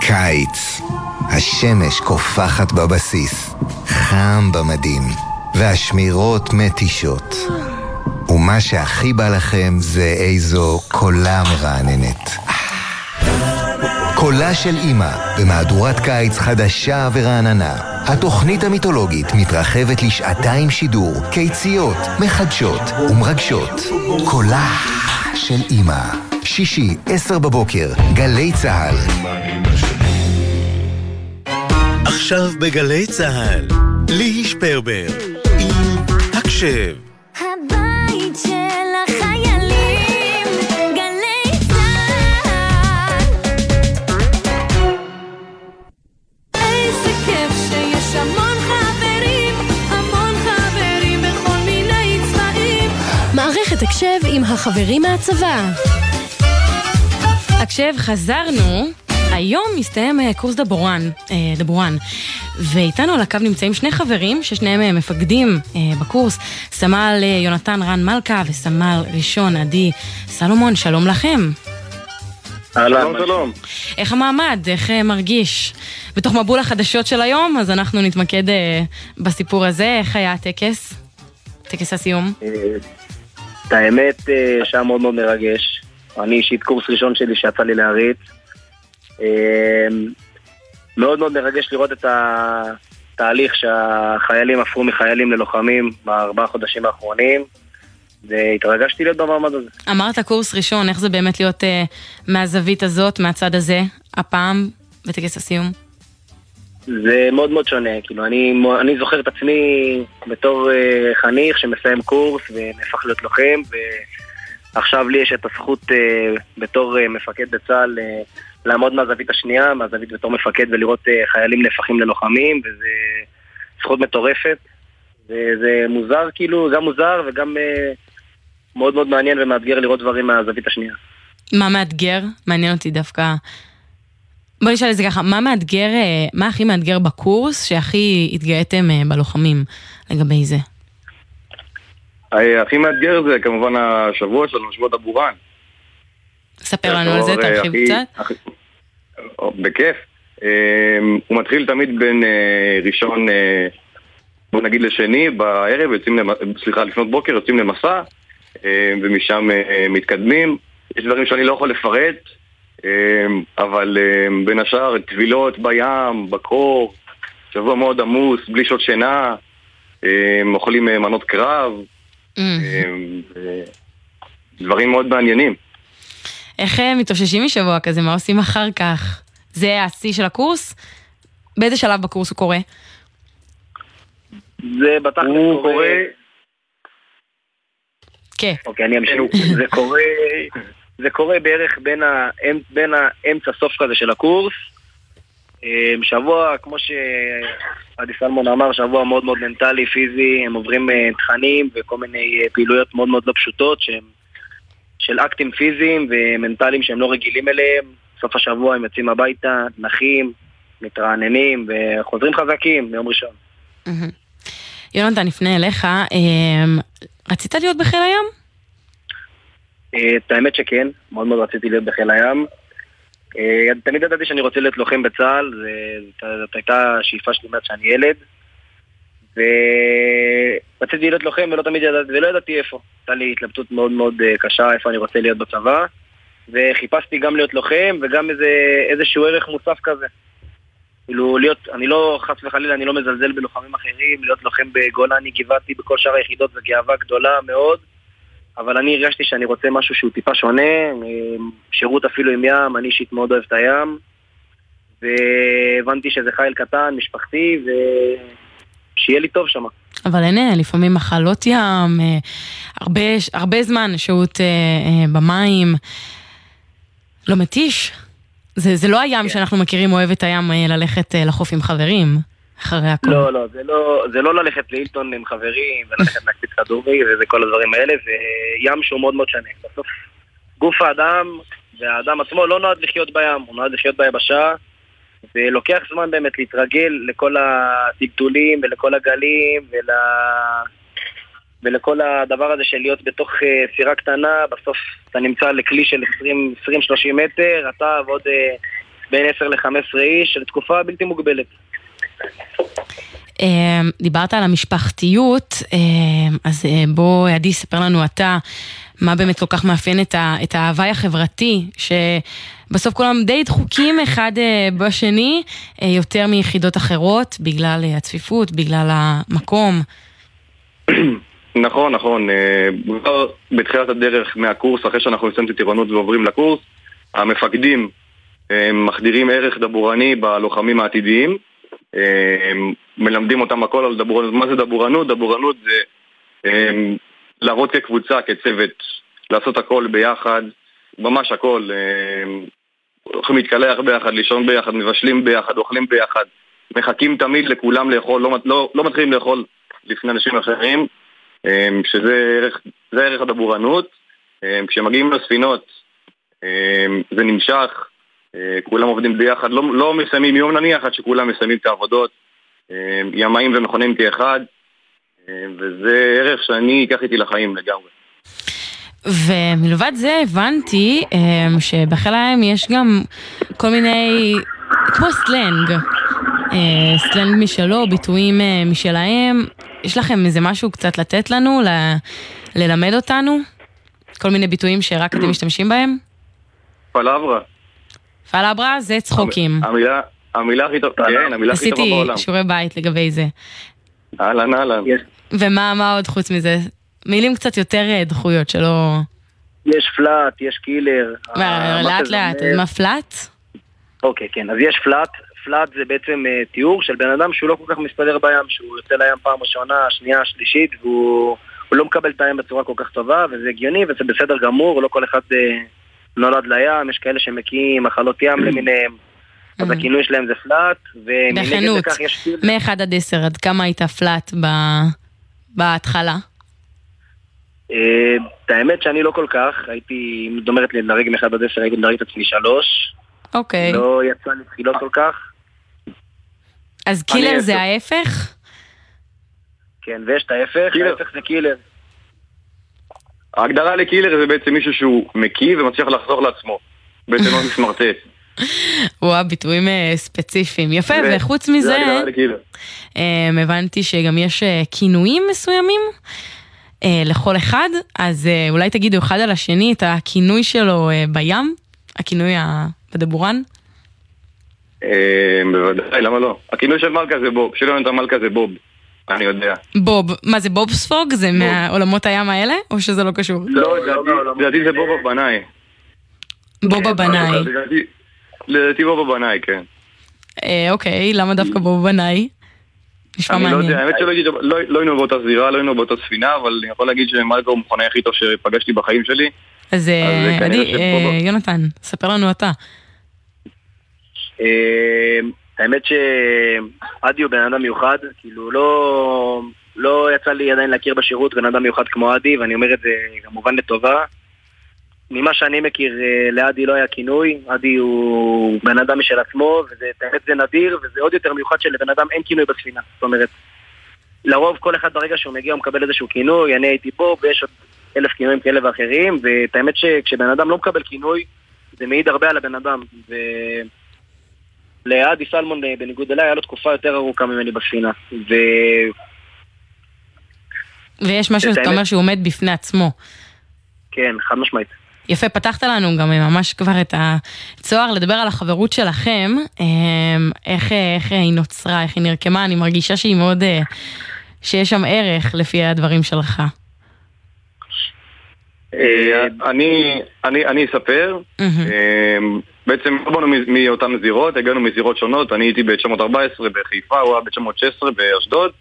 [SPEAKER 11] קיץ. השמש קופחת בבסיס, חם במדים, והשמירות מתישות. ומה שהכי בא לכם זה איזו קולה מרעננת. קולה של אימא, במהדורת קיץ חדשה ורעננה. התוכנית המיתולוגית מתרחבת לשעתיים שידור, קיציות, מחדשות ומרגשות. קולה של אימא. שישי, עשר בבוקר, גלי צה"ל.
[SPEAKER 10] עכשיו בגלי צה"ל, ליהי שפרבר, עם הקשב.
[SPEAKER 12] הבית של החיילים, גלי צה"ל. איזה כיף שיש המון חברים, המון חברים בכל מיני צבעים.
[SPEAKER 13] מערכת הקשב עם החברים מהצבא.
[SPEAKER 1] הקשב, חזרנו. היום מסתיים אה, קורס דבורן, אה, דבורן, ואיתנו על הקו נמצאים שני חברים ששניהם אה, מפקדים בקורס, סמל יונתן רן מלכה וסמל ראשון עדי סלומון, שלום לכם.
[SPEAKER 14] שלום, שלום.
[SPEAKER 1] איך המעמד? איך מרגיש? בתוך מבול החדשות של היום, אז אנחנו נתמקד בסיפור הזה. איך היה הטקס? טקס הסיום.
[SPEAKER 14] את האמת, שהיה מאוד מאוד מרגש. אני אישית קורס ראשון שלי שיצא לי להריץ. אה, מאוד מאוד מרגש לראות את התהליך שהחיילים הפכו מחיילים ללוחמים בארבעה חודשים האחרונים, והתרגשתי להיות במעמד הזה.
[SPEAKER 1] אמרת קורס ראשון, איך זה באמת להיות אה, מהזווית הזאת, מהצד הזה, הפעם, בטקס הסיום?
[SPEAKER 14] זה מאוד מאוד שונה, כאילו אני, אני זוכר את עצמי בתור uh, חניך שמסיים קורס ונהפך להיות לוחם ועכשיו לי יש את הזכות uh, בתור uh, מפקד בצה"ל uh, לעמוד מהזווית השנייה, מהזווית בתור מפקד ולראות uh, חיילים נהפכים ללוחמים וזה זכות מטורפת וזה מוזר כאילו, גם מוזר וגם uh, מאוד מאוד מעניין ומאתגר לראות דברים מהזווית השנייה.
[SPEAKER 1] מה מאתגר? מעניין אותי דווקא. בוא נשאל את זה ככה, מה מאתגר, אה, מה הכי מאתגר בקורס שהכי התגאיתם אה, בלוחמים לגבי זה?
[SPEAKER 15] אה, הכי מאתגר זה כמובן השבוע שלנו, שבוע דבורן.
[SPEAKER 1] ספר לנו על זה,
[SPEAKER 15] אה,
[SPEAKER 1] תרחיב קצת.
[SPEAKER 15] בכיף. אה, הוא מתחיל תמיד בין אה, ראשון, אה, בוא נגיד לשני, בערב, יוצאים, סליחה, לפנות בוקר, יוצאים למסע, אה, ומשם מתקדמים. יש דברים שאני לא יכול לפרט, אבל בין השאר טבילות בים, בקור, שבוע מאוד עמוס, בלי שעות שינה, אוכלים מנות קרב,
[SPEAKER 1] Mm.
[SPEAKER 15] דברים מאוד מעניינים.
[SPEAKER 1] איך מתאוששים משבוע כזה? מה עושים אחר כך? זה השיא של הקורס? באיזה שלב בקורס הוא קורה?
[SPEAKER 14] זה בתכלס
[SPEAKER 15] הוא
[SPEAKER 14] קורה...
[SPEAKER 15] קורה...
[SPEAKER 1] כן.
[SPEAKER 14] אוקיי, אני אמשיך. זה קורה... זה קורה בערך בין, האמצ... בין האמצע סוף כזה של הקורס. אה, שבוע, כמו שעדי סלמון אמר, שבוע מאוד מאוד מנטלי, פיזי, הם עוברים אה, תכנים וכל מיני אה, פעילויות מאוד מאוד לא פשוטות שהם של אקטים פיזיים ומנטליים שהם לא רגילים אליהם. סוף השבוע הם יוצאים הביתה, נחים, מתרעננים וחוזרים חזקים ביום ראשון.
[SPEAKER 1] יונתן, נפנה אליך. אה, רצית להיות בחיל הים?
[SPEAKER 14] אה, את האמת שכן, מאוד מאוד רציתי להיות בחיל הים. אה, תמיד ידעתי שאני רוצה להיות לוחם בצה"ל, זה- זאת הייתה השאיפה שלי מאז שאני ילד. ורציתי להיות לוחם ולא תמיד ידעתי, ולא ידעתי איפה. הייתה לי התלבטות מאוד מאוד אה, קשה איפה אני רוצה להיות בצבא. וחיפשתי גם להיות לוחם וגם איזה, איזשהו ערך מוסף כזה. כאילו להיות, אני לא, חס וחלילה, אני לא מזלזל בלוחמים אחרים, להיות לוחם בגולני, גבעתי, בכל שאר היחידות זו גאווה גדולה מאוד. אבל אני הרגשתי שאני רוצה משהו שהוא טיפה שונה, שירות אפילו עם ים, אני אישית מאוד אוהב את הים, והבנתי שזה חייל קטן, משפחתי, ושיהיה לי טוב שם.
[SPEAKER 1] אבל אה, לפעמים מחלות ים, אה, הרבה, הרבה זמן שהות אה, אה, במים. לא מתיש? זה, זה לא הים שאנחנו מכירים אוהב את הים אה, ללכת אה, לחוף עם חברים, אחרי הכל.
[SPEAKER 14] לא, לא, זה לא, זה לא ללכת לאילטון עם חברים, וללכת להקפיץ כדורי, וזה כל הדברים האלה, זה ים שהוא מאוד מאוד שונה. בסוף, גוף האדם, והאדם עצמו לא נועד לחיות בים, הוא נועד לחיות ביבשה, ולוקח זמן באמת להתרגל לכל הטלטולים ולכל הגלים ול... ולכל הדבר הזה של להיות בתוך אה, סירה קטנה, בסוף אתה נמצא לכלי של 20-30 מטר, אתה ועוד אה, בין 10 ל-15 איש, לתקופה בלתי מוגבלת.
[SPEAKER 1] אה, דיברת על המשפחתיות, אה, אז אה, בוא, עדי, ספר לנו אתה, מה באמת כל כך מאפיין את, ה, את ההוואי החברתי, שבסוף כולם די דחוקים אחד בשני, יותר מיחידות אחרות, בגלל הצפיפות, בגלל המקום.
[SPEAKER 15] נכון, נכון. אה, בתחילת הדרך מהקורס, אחרי שאנחנו מסיימים את הטירונות ועוברים לקורס, המפקדים אה, מחדירים ערך דבורני בלוחמים העתידיים, אה, מלמדים אותם הכל על דבורנות. מה זה דבורנות? דבורנות זה לעבוד כקבוצה, כצוות, לעשות הכל ביחד, ממש הכל. הולכים להתקלח ביחד, לישון ביחד, מבשלים ביחד, אוכלים ביחד, מחכים תמיד לכולם לאכול, לא, לא, לא מתחילים לאכול לפני אנשים אחרים, שזה ערך, זה ערך הדבורנות. אה, כשמגיעים לספינות אה, זה נמשך, אה, כולם עובדים ביחד, לא, לא מסיימים יום נניח עד שכולם מסיימים את העבודות, אה, ימאים ומכונים כאחד, אה, וזה ערך שאני אקח איתי לחיים לגמרי.
[SPEAKER 1] ומלבד זה הבנתי שבחיל הים יש גם כל מיני, כמו סלנג, uh, סלנג משלו, ביטויים uh, משלהם. יש לכם איזה משהו קצת לתת לנו, ל- ללמד אותנו? כל מיני ביטויים שרק אתם משתמשים בהם?
[SPEAKER 15] פלברה.
[SPEAKER 1] פלאברה זה צחוקים.
[SPEAKER 15] המילה, המילה הכי טובה, כן, המילה הכי טובה
[SPEAKER 1] עשיתי
[SPEAKER 15] בעולם.
[SPEAKER 1] שיעורי בית לגבי זה.
[SPEAKER 15] אהלן אהלן.
[SPEAKER 1] ומה מה עוד חוץ מזה? מילים קצת יותר אה, דחויות שלא...
[SPEAKER 14] יש פלאט, יש קילר. אה, מה
[SPEAKER 1] לאט לאט, מה פלאט?
[SPEAKER 14] אוקיי, כן, אז יש פלאט. פלאט זה בעצם אה, תיאור של בן אדם שהוא לא כל כך מסתדר בים, שהוא יוצא לים פעם ראשונה, שנייה, שלישית, והוא הוא לא מקבל את הים בצורה כל כך טובה, וזה הגיוני וזה בסדר גמור, לא כל אחד אה, נולד לים, יש כאלה שמקיאים מחלות ים למיניהם, אז הכינוי שלהם זה פלאט, ומנגד
[SPEAKER 1] בכנות,
[SPEAKER 14] לכך יש killer.
[SPEAKER 1] מ-1 עד 10, עד כמה היית פלאט ב- בהתחלה?
[SPEAKER 14] אה, את האמת שאני לא כל כך, הייתי, אם את אומרת לי לדרג מ-1 עד 10, הייתי מדרג את עצמי 3.
[SPEAKER 1] אוקיי.
[SPEAKER 14] לא יצא לי בחילות כל כך.
[SPEAKER 1] אז killer זה. ההפך?
[SPEAKER 14] כן, ויש את ההפך, ההפך זה killer.
[SPEAKER 15] ההגדרה ל killer זה בעצם מישהו שהוא מקיא ומצליח לחזור לעצמו. בעצם לא מסמרטט.
[SPEAKER 1] וואו, ביטויים אה, ספציפיים. יפה, וחוץ
[SPEAKER 15] זה
[SPEAKER 1] מזה. אה, הבנתי שגם יש אה, כינויים מסוימים לכל אחד, אז אולי תגידו אחד על השני את הכינוי שלו בים, הכינוי בדבורן.
[SPEAKER 15] אה, בוודאי, למה לא? הכינוי של מלכה זה בוב, של יונתן מלכה זה בוב. אני יודע.
[SPEAKER 1] בוב, מה זה בוב ספוג? זה מעולמות הים האלה? או שזה לא קשור?
[SPEAKER 15] לא, לדעתי- לדעתי זה בוב הבנאי.
[SPEAKER 1] בוב הבנאי.
[SPEAKER 15] לדעתי- בוב הבנאי, כן.
[SPEAKER 1] אה, אוקיי, למה דווקא בוב בנאי? נשמע
[SPEAKER 15] אני לא
[SPEAKER 1] מעניין.
[SPEAKER 15] יודע, האמת שלא הייתי- לא לא היינו באותה זירה, לא היינו באותה ספינה, אבל אני יכול להגיד שמלכה הוא המכונאי הכי טוב שפגשתי בחיים שלי.
[SPEAKER 1] אז אה, עדי. יונתן, ספר לנו אתה.
[SPEAKER 14] אה, האמת שעדי הוא בן אדם מיוחד, כאילו לא, לא יצא לי עדיין להכיר בשירות בן אדם מיוחד כמו עדי, ואני אומר את זה כמובן לטובה. ממה שאני מכיר, אה, לעדי לא היה כינוי, עדי הוא בן אדם משל עצמו, ובאמת זה נדיר, וזה עוד יותר מיוחד שלבן אדם אין כינוי בספינה. זאת אומרת, לרוב כל אחד ברגע שהוא מגיע הוא מקבל איזשהו כינוי, אני הייתי פה, ויש עוד אלף כינויים כאלה ואחרים, ואת האמת שכשבן אדם לא מקבל כינוי, זה מעיד הרבה על הבן אדם. ו... לעדי סלמון, אה, בניגוד אליי, היה לו תקופה יותר ארוכה ממני בספינה. ו...
[SPEAKER 1] ויש משהו
[SPEAKER 14] את
[SPEAKER 1] שאתה אומר שהוא עומד בפני עצמו.
[SPEAKER 14] כן, חד משמעית.
[SPEAKER 1] יפה, פתחת לנו גם אה, ממש כבר את הצוהר לדבר על החברות שלכם, אה, איך, אה, איך היא נוצרה, איך היא נרקמה, אני מרגישה שהיא מאוד, שיש שם ערך לפי הדברים שלך.
[SPEAKER 15] אה, אני- אספר. אה, בעצם לא באנו מאותן זירות, הגענו מזירות שונות, אני הייתי ב-914 בחיפה, הוא היה ב-916 באשדוד,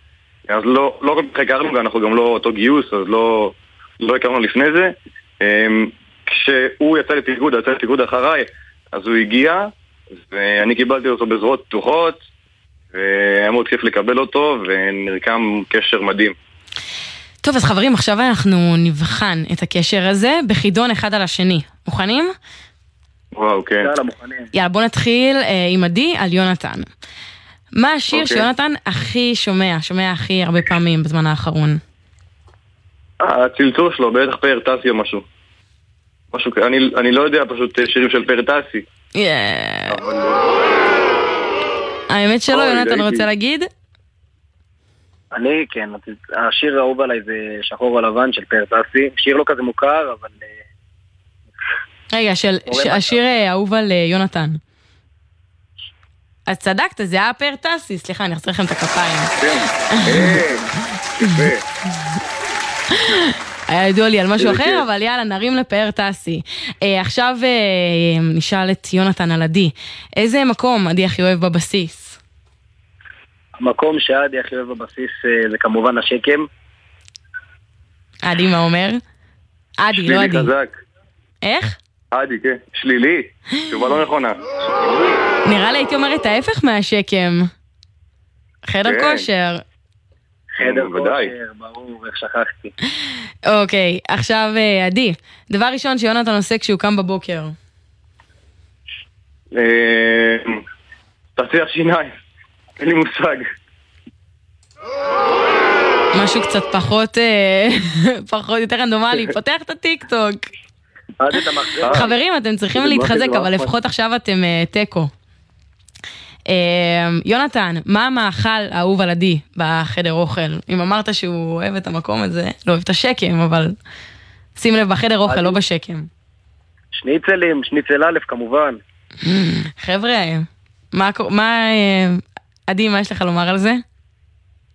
[SPEAKER 15] אז לא לא כל כך הכרנו, ואנחנו גם לא אותו גיוס, אז לא לא הכרנו לפני זה. אה, כשהוא יצא לפיקוד, יצא לפיקוד אחריי, אז הוא הגיע, ואני קיבלתי אותו בזרועות פתוחות, והיה מאוד כיף לקבל אותו, ונרקם קשר מדהים.
[SPEAKER 1] טוב, אז חברים, עכשיו אנחנו נבחן את הקשר הזה בחידון אחד על השני. מוכנים?
[SPEAKER 15] וואו, כן.
[SPEAKER 14] יאללה, מוכנים.
[SPEAKER 1] יאללה, בוא נתחיל אה, עם עדי על יונתן. מה השיר
[SPEAKER 15] אוקיי.
[SPEAKER 1] שיונתן הכי שומע, שומע הכי הרבה פעמים בזמן האחרון?
[SPEAKER 15] הצלצול שלו, בטח פאר טסי או משהו. משהו כזה, אני, אני לא יודע פשוט אה, שירים של פאר טסי.
[SPEAKER 1] אה, האמת שלא, יונתן. רוצה להגיד?
[SPEAKER 14] אני, כן, השיר האהוב עליי זה שחור או לבן של פאר טסי. שיר לא כזה מוכר, אבל אה,
[SPEAKER 1] רגע, של ש-. השיר אה, אהוב על אה, יונתן. אז צדקת, זה היה פאר טסי, סליחה, אני אחזיר לכם את הכפיים. היה ידוע לי על משהו אחר. אבל יאללה, נרים לפאר טסי. אה, עכשיו אה, נשאל את יונתן על עדי. איזה מקום עדי הכי אוהב בבסיס?
[SPEAKER 14] המקום שעדי הכי אוהב בבסיס אה, זה כמובן השקם.
[SPEAKER 1] עדי, מה אומר? עדי, לא
[SPEAKER 15] שלילי
[SPEAKER 1] עדי.
[SPEAKER 15] חזק.
[SPEAKER 1] איך?
[SPEAKER 15] עדי, כן. שלילי. תשובה לא נכונה.
[SPEAKER 1] נראה לי הייתי אומרת ההפך מהשקם. חדר
[SPEAKER 15] כן.
[SPEAKER 1] כושר.
[SPEAKER 14] חדר. כושר, ברור, איך שכחתי.
[SPEAKER 1] אוקיי, עכשיו אה, עדי, דבר ראשון שיונתן עושה כשהוא קם בבוקר.
[SPEAKER 15] אה, תרציח שיניים. אין לי מושג.
[SPEAKER 1] משהו קצת פחות, אה, פחות, יותר רנדומלי, פותח את הטיק טוק.
[SPEAKER 14] עדי אתה מחזיר.
[SPEAKER 1] חברים, אתם צריכים להתחזק, אבל. לפחות עכשיו אתם אה, תיקו. אה, יונתן, מה המאכל האהוב על עדי בחדר אוכל? אם אמרת שהוא אוהב את המקום הזה, לא אוהב את השקם, אבל שים לב, בחדר אוכל, לא בשקם.
[SPEAKER 14] שניצלים, שניצל א' כמובן.
[SPEAKER 1] חבר'ה, מה, מה, אה, עדי, מה יש לך לומר על זה?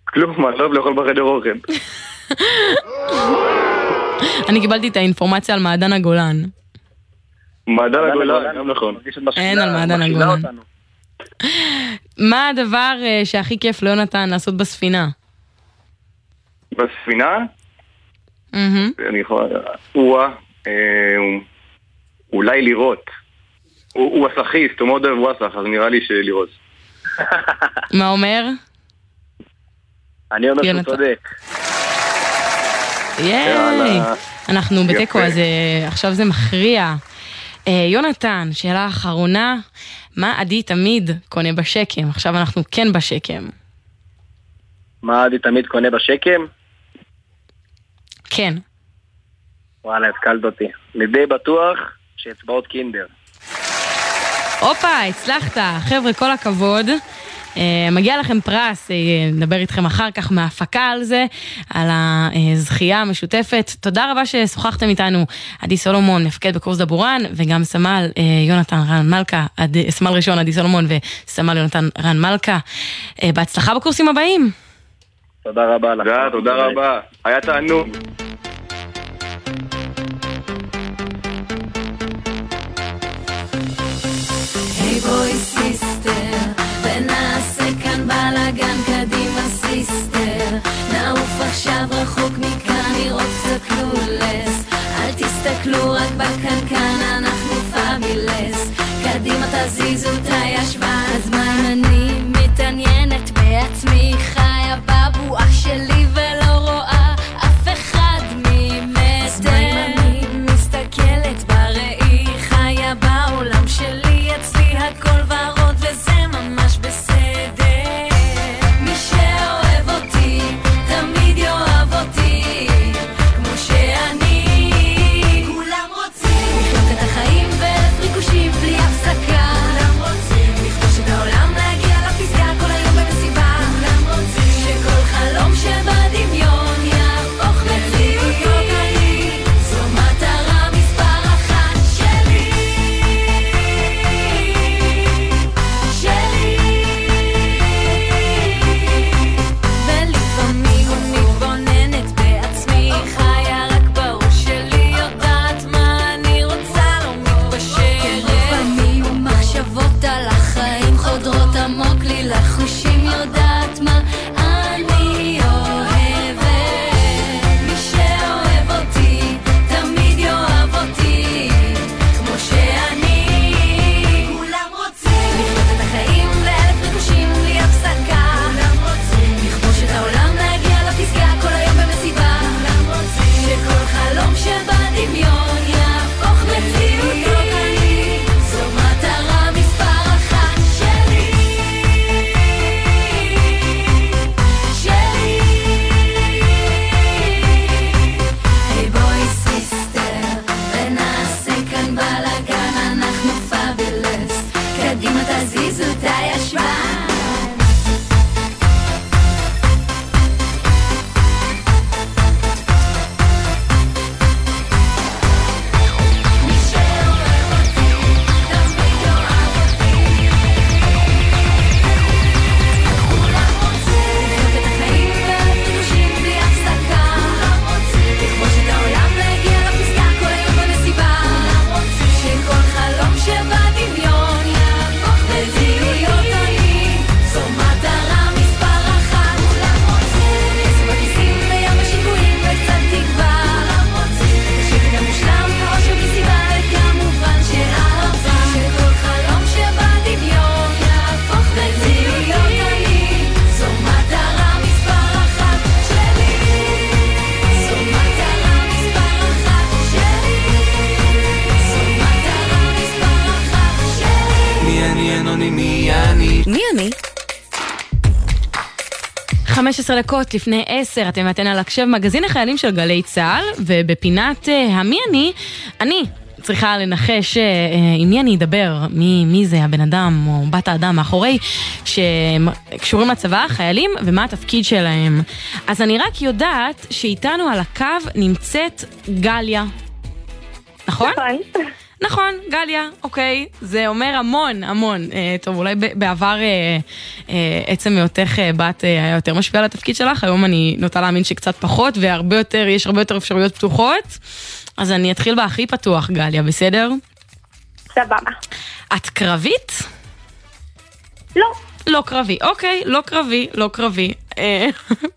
[SPEAKER 15] כלום, אני לא אוהב לאכול בחדר אוכל.
[SPEAKER 1] אני קיבלתי את האינפורמציה על מעדן הגולן.
[SPEAKER 15] מעדן הגולן, גם נכון.
[SPEAKER 1] אין על מעדן הגולן. מה הדבר אה, שהכי כיף ליונתן לעשות בספינה?
[SPEAKER 15] בספינה. אני יכול... וואה, אה, אולי לראות. הוא הוא אסכיסט, הוא מאוד אוהב וואסך, אז נראה לי שלראות.
[SPEAKER 1] מה אומר?
[SPEAKER 14] אני אומר שהוא. צודק.
[SPEAKER 1] ייי! אנחנו בתיקו. אז אה, עכשיו זה מכריע. אה, יונתן, שאלה אחרונה, מה עדי תמיד קונה בשקם? עכשיו אנחנו כן בשקם.
[SPEAKER 14] מה עדי תמיד קונה בשקם?
[SPEAKER 1] כן.
[SPEAKER 14] וואלה, התקלת אותי. אני די בטוח שאצבעות קינדר.
[SPEAKER 1] הופה, הצלחת. חבר'ה, כל הכבוד. אה, מגיע לכם פרס, אה, נדבר איתכם אחר כך מההפקה על זה, על הזכייה המשותפת. תודה רבה ששוחחתם איתנו, עדי סולומון, מפקד בקורס דבורן, וגם סמל אה, יונתן רן מלכה, עד- סמל ראשון עדי סולומון וסמל יונתן רן מלכה. בהצלחה בקורסים הבאים.
[SPEAKER 14] תודה רבה לך.
[SPEAKER 15] תודה, תודה רבה. היה תענוג.
[SPEAKER 3] sister. נעוף עכשיו רחוק מכאן לראות קצת Clueless. אל תסתכלו רק בקנקן, אנחנו fabulous. קדימה תזיזו את הישבן.
[SPEAKER 1] 15 דקות לפני 10, אתם ואתן על הקשב מגזין החיילים של גלי צה"ל, ובפינת אה, המי אני, אני צריכה לנחש אה, עם מי אני אדבר, מי, מי זה הבן אדם או בת האדם מאחורי, שקשורים לצבא, חיילים, ומה התפקיד שלהם. אז אני רק יודעת שאיתנו על הקו נמצאת גליה. נכון? נכון, גליה, אוקיי, זה אומר המון, המון. אה, טוב, אולי בעבר אה, אה, עצם היותך אה, בת אה, היה יותר משפיע על התפקיד שלך, היום אני נוטה להאמין שקצת פחות, והרבה יותר, יש הרבה יותר אפשרויות פתוחות. אז אני אתחיל בהכי פתוח, גליה, בסדר?
[SPEAKER 16] סבבה.
[SPEAKER 1] את קרבית?
[SPEAKER 16] לא.
[SPEAKER 1] לא קרבי, אוקיי, לא קרבי, לא קרבי. אה,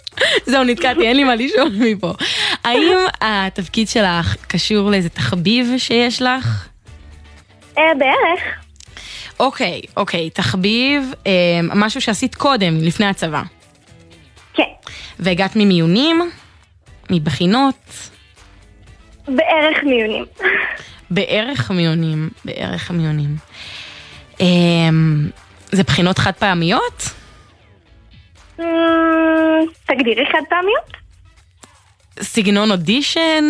[SPEAKER 1] זהו, נתקעתי, אין לי מה לשאול מפה. האם התפקיד שלך קשור לאיזה תחביב שיש לך?
[SPEAKER 16] אה, בערך.
[SPEAKER 1] אוקיי, אוקיי, תחביב, אה, משהו שעשית קודם, לפני הצבא.
[SPEAKER 16] כן.
[SPEAKER 1] והגעת ממיונים? מבחינות?
[SPEAKER 16] בערך מיונים.
[SPEAKER 1] בערך מיונים, בערך מיונים. אה, זה בחינות חד פעמיות?
[SPEAKER 16] אמ, תגדירי חד פעמיות?
[SPEAKER 1] סגנון אודישן?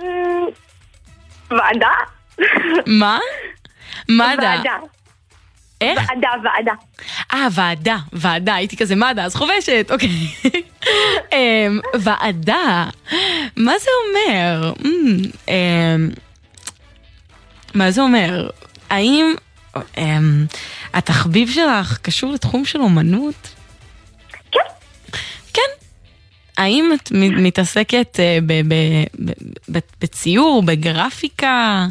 [SPEAKER 16] אמ, ועדה?
[SPEAKER 1] מה? מד"א.
[SPEAKER 16] ועדה.
[SPEAKER 1] איך?
[SPEAKER 16] ועדה, ועדה.
[SPEAKER 1] אה, ועדה, ועדה, הייתי כזה מד"א, אז חובשת, אוקיי. אמ, ועדה, מה זה אומר? אמ, אמ, מה זה אומר? האם התחביב שלך קשור לתחום של אומנות?
[SPEAKER 16] כן.
[SPEAKER 1] כן. האם את מתעסקת אה, בציור, בגרפיקה?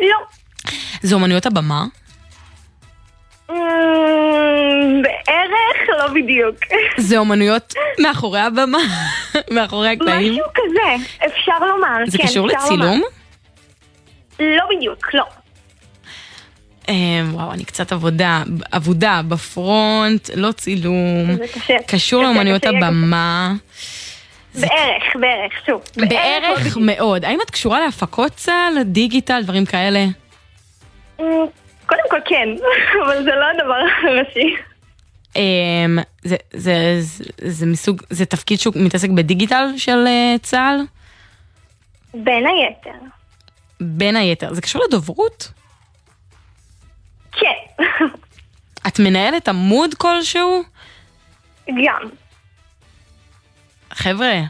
[SPEAKER 16] לא.
[SPEAKER 1] זה אומנויות הבמה?
[SPEAKER 16] אמ, בערך לא בדיוק.
[SPEAKER 1] זה אומנויות מאחורי הבמה? מאחורי הקלעים?
[SPEAKER 16] משהו כזה, אפשר לומר.
[SPEAKER 1] זה
[SPEAKER 16] כן,
[SPEAKER 1] קשור לצילום?
[SPEAKER 16] לומר. לא בדיוק, לא.
[SPEAKER 1] אמ, וואו, אני קצת עבודה, עבודה בפרונט, לא צילום.
[SPEAKER 16] זה קשה.
[SPEAKER 1] קשור
[SPEAKER 16] קשה,
[SPEAKER 1] לאומנויות
[SPEAKER 16] קשה,
[SPEAKER 1] הבמה.
[SPEAKER 16] בערך, בערך, שוב.
[SPEAKER 1] בערך מאוד. האם את קשורה להפקות צה"ל, דיגיטל, דברים כאלה?
[SPEAKER 16] אמ, קודם כל כן, אבל זה לא הדבר הראשי.
[SPEAKER 1] אמ, זה, זה, זה, זה מסוג, זה תפקיד שהוא מתעסק בדיגיטל של אה, צה"ל?
[SPEAKER 16] בין היתר.
[SPEAKER 1] בין היתר. זה קשור לדוברות?
[SPEAKER 16] כן.
[SPEAKER 1] את מנהלת עמוד כלשהו?
[SPEAKER 16] גם.
[SPEAKER 1] חבר'ה,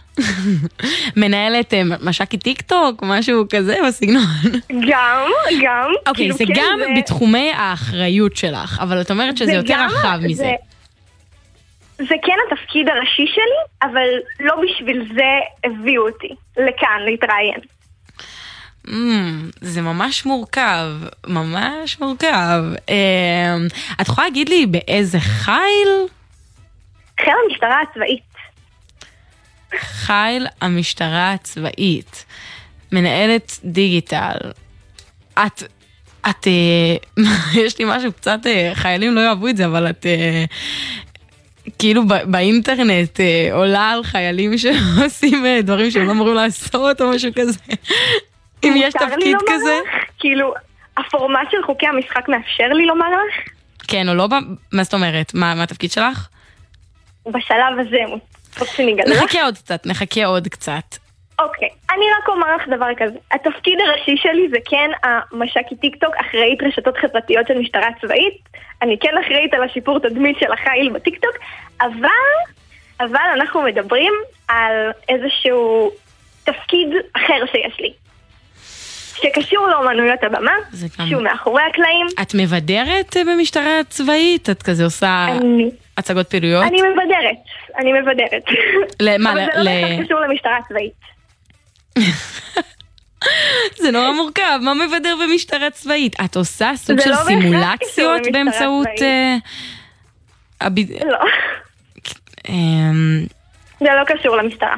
[SPEAKER 1] מנהלת אה, מש"קית טיק טוק, משהו כזה בסגנון.
[SPEAKER 16] גם, גם.
[SPEAKER 1] אוקיי,
[SPEAKER 16] כאילו,
[SPEAKER 1] זה
[SPEAKER 16] כן,
[SPEAKER 1] גם בתחומי האחריות שלך, אבל את אומרת שזה יותר רחב מזה.
[SPEAKER 16] זה- כן התפקיד הראשי שלי, אבל לא בשביל זה הביאו אותי לכאן להתראיין.
[SPEAKER 1] Mm, זה ממש מורכב, ממש מורכב. אה, את יכולה להגיד לי באיזה חיל?
[SPEAKER 16] חיל המשטרה הצבאית.
[SPEAKER 1] חיל המשטרה הצבאית. מנהלת דיגיטל. את, את, אה, יש לי משהו קצת, אה, חיילים לא יאהבו את זה, אבל את אה, כאילו באינטרנט עולה על חיילים שעושים דברים שהם לא אמורים לעשות או משהו כזה. אם יש תפקיד כזה?
[SPEAKER 16] כאילו, הפורמט של חוקי המשחק מאפשר לי לומר לך?
[SPEAKER 1] כן או לא? מה זאת אומרת? מה מה התפקיד שלך?
[SPEAKER 16] בשלב הזה, אגלה לך?
[SPEAKER 1] נחכה עוד קצת, נחכה עוד קצת.
[SPEAKER 16] אוקיי, אני רק אומר לך דבר כזה. התפקיד הראשי שלי זה כן המש"קית טיק טוק, אחראית רשתות חברתיות של משטרה צבאית. אני כן אחראית על השיפור תדמית של החיל בטיק טוק, אבל, אבל אנחנו מדברים על איזשהו תפקיד אחר שיש לי. שקשור לאומנויות הבמה, שהוא מאחורי הקלעים.
[SPEAKER 1] את מבדרת במשטרה הצבאית? את כזה עושה
[SPEAKER 16] אני-
[SPEAKER 1] הצגות פעילויות?
[SPEAKER 16] אני מבדרת, אני מבדרת.
[SPEAKER 1] למה,
[SPEAKER 16] אבל זה לא בהכרח קשור למשטרה צבאית.
[SPEAKER 1] זה נורא מורכב, מה מבדר במשטרה צבאית? את עושה סוג של
[SPEAKER 16] לא
[SPEAKER 1] סימולציות באמצעות... אה,
[SPEAKER 16] לא,
[SPEAKER 1] אמ,
[SPEAKER 16] זה לא קשור למשטרה.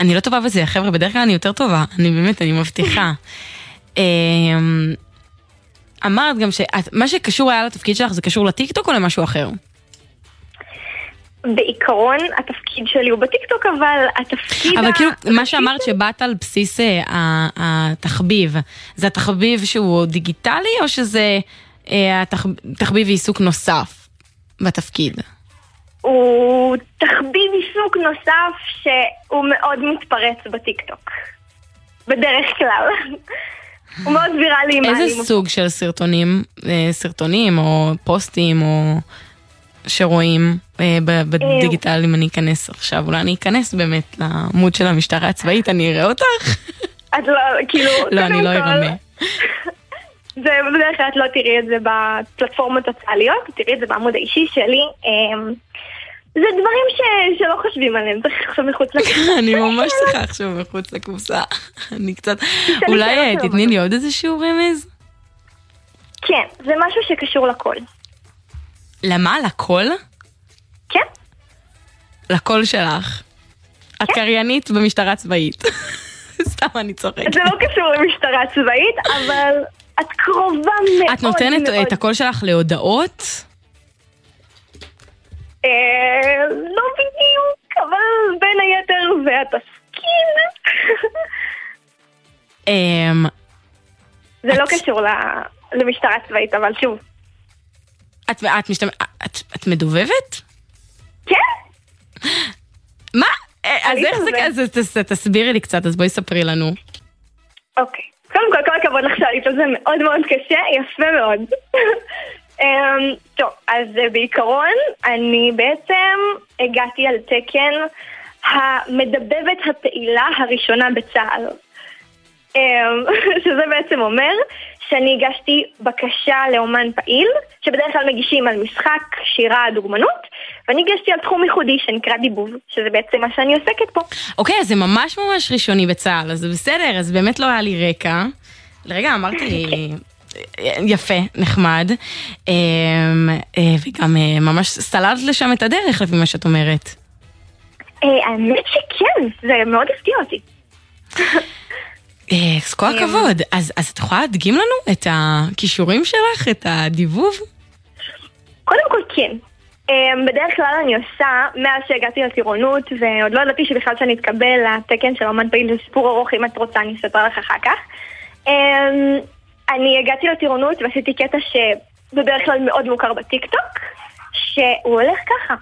[SPEAKER 1] אני לא טובה בזה, חבר'ה, בדרך כלל אני יותר טובה. אני באמת, אני מבטיחה. אמ, אמרת גם שמה שקשור היה לתפקיד שלך זה קשור לטיקטוק או למשהו אחר?
[SPEAKER 16] בעיקרון התפקיד שלי הוא בטיקטוק, אבל התפקיד...
[SPEAKER 1] אבל
[SPEAKER 16] ה-
[SPEAKER 1] כאילו, מה שאמרת שבאת על בסיס אה, התחביב, זה התחביב שהוא דיגיטלי, או שזה אה, התח- תחביב עיסוק נוסף בתפקיד?
[SPEAKER 16] הוא תחביב עיסוק נוסף שהוא מאוד מתפרץ בטיקטוק. בדרך כלל. הוא מאוד ויראלי
[SPEAKER 1] איזה. סוג של סרטונים, אה, סרטונים או פוסטים או שרואים אה, בדיגיטל אם אני אכנס עכשיו? אולי אני אכנס באמת לעמוד של המשטרה הצבאית, אני אראה אותך?
[SPEAKER 16] את לא, כאילו...
[SPEAKER 1] לא, אני לא ארמה.
[SPEAKER 16] זה בדרך כלל את לא תראי את זה בפלטפורמות הצה"ליות, תראי את זה בעמוד האישי שלי. אמ, זה דברים ש... שלא חושבים עליהם, צריך לחשוב מחוץ לקופסה.
[SPEAKER 1] אני ממש צריכה עכשיו מחוץ לקופסה. אני קצת... אולי אה, תתני לי עוד איזשהו רמז?
[SPEAKER 16] כן, זה משהו שקשור לקול.
[SPEAKER 1] למה? לקול?
[SPEAKER 16] כן.
[SPEAKER 1] לקול שלך. את קריינית במשטרה צבאית. סתם אני צוחקת.
[SPEAKER 16] זה לא קשור למשטרה צבאית, אבל את קרובה מאוד
[SPEAKER 1] את נותנת
[SPEAKER 16] מאוד.
[SPEAKER 1] את הקול שלך להודעות?
[SPEAKER 16] אה, לא בדיוק, אבל בין היתר זה התפקיד.
[SPEAKER 1] אמ,
[SPEAKER 16] זה לא קשור למשטרה צבאית, אבל שוב.
[SPEAKER 1] את את משתמ... את- את מדובבת?
[SPEAKER 16] כן.
[SPEAKER 1] מה? אה, אז איך זה. כזה? תס- תסבירי לי קצת, אז בואי ספרי לנו.
[SPEAKER 16] אוקיי. קודם כל, כל הכבוד לך שעלית על זה מאוד מאוד קשה, יפה מאוד. אמ, טוב, אז בעיקרון, אני בעצם הגעתי על תקן המדבבת הפעילה הראשונה בצה"ל. אמ, שזה בעצם אומר שאני הגשתי בקשה לאומן פעיל, שבדרך כלל מגישים על משחק, שירה, דוגמנות, ואני הגשתי על תחום ייחודי שנקרא דיבוב, שזה בעצם מה שאני עוסקת פה.
[SPEAKER 1] אוקיי, אז זה ממש ממש ראשוני בצה"ל, אז בסדר, אז באמת לא היה לי רקע. לרגע אמרתי, יפה, נחמד, אמ, אה, וגם אה, ממש סללת לשם את הדרך, לפי מה שאת אומרת.
[SPEAKER 16] אה, האמת שכן, זה מאוד הפתיע אותי.
[SPEAKER 1] אה, אז כל הכבוד. אז אז את יכולה להדגים לנו את הכישורים שלך, את הדיבוב?
[SPEAKER 16] קודם כל כן. אמ, בדרך כלל אני עושה, מאז שהגעתי לטירונות, ועוד לא ידעתי שבכלל שאני אתקבל לתקן של אומן פעיל, זה סיפור ארוך, אם את רוצה אני אספר לך אחר כך. אני הגעתי לטירונות ועשיתי קטע שבדרך כלל מאוד מוכר בטיקטוק, שהוא הולך ככה.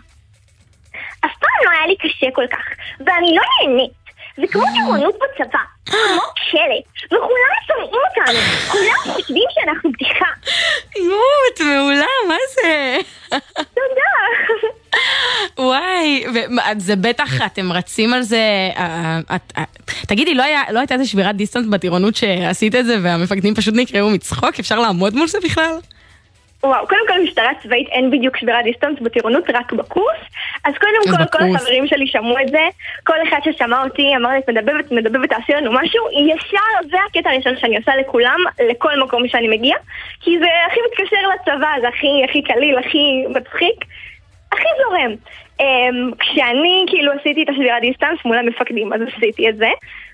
[SPEAKER 16] אף פעם לא היה לי קשה כל כך, ואני לא נהנית. זה כמו טירונות בצבא, כמו כלא, וכולם שומעים אותנו, כולם חושבים שאנחנו בדיחה.
[SPEAKER 1] יואו, את מעולה, מה זה?
[SPEAKER 16] תודה.
[SPEAKER 1] וואי, זה בטח, אתם רצים על זה, אה, את- אה, תגידי, לא לא הייתה איזה שבירת דיסטנס בטירונות שעשית את זה והמפקדים פשוט נקראו מצחוק? אפשר לעמוד מול זה בכלל?
[SPEAKER 16] וואו, קודם כל משטרה צבאית אין בדיוק שבירת דיסטנס בטירונות, רק בקורס. אז קודם
[SPEAKER 1] אז
[SPEAKER 16] כל, כל
[SPEAKER 1] בקורס.
[SPEAKER 16] החברים שלי שמעו את זה, כל אחד ששמע אותי אמר לי, את מדבבת, מדבבת, תעשי לנו משהו, ישר, זה הקטע הראשון שאני עושה לכולם, לכל מקום שאני מגיעה, כי זה הכי מתקשר לצבא, זה הכי, הכי קליל, הכי מצחיק, הכי זורם. Um, כשאני כאילו עשיתי את השבירת דיסטנס מול המפקדים, אז עשיתי את זה,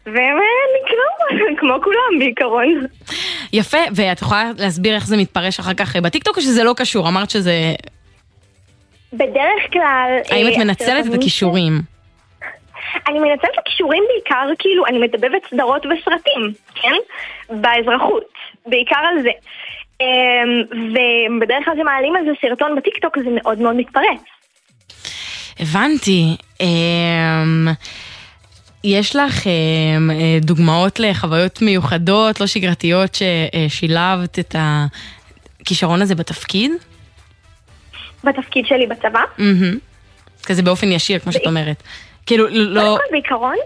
[SPEAKER 16] והם נקרעו, כמו כולם בעיקרון.
[SPEAKER 1] יפה, ואת יכולה להסביר איך זה מתפרש אחר כך אה, בטיקטוק או שזה לא קשור? אמרת שזה...
[SPEAKER 16] בדרך כלל...
[SPEAKER 1] האם
[SPEAKER 16] אה,
[SPEAKER 1] את מנצלת את הכישורים?
[SPEAKER 16] אני מנצלת את הכישורים בעיקר, כאילו, אני מדבבת סדרות וסרטים, כן? באזרחות, בעיקר על זה. אמ, ובדרך כלל שמעלים על זה סרטון בטיקטוק, זה מאוד מאוד מתפרץ.
[SPEAKER 1] הבנתי. אמ, יש לך אמ, אה, דוגמאות לחוויות מיוחדות, לא שגרתיות, ששילבת את הכישרון הזה בתפקיד?
[SPEAKER 16] בתפקיד שלי בצבא.
[SPEAKER 1] מהמם. כזה באופן ישיר, כמו שאת אומרת. כאילו, לא...
[SPEAKER 16] בעיקרון.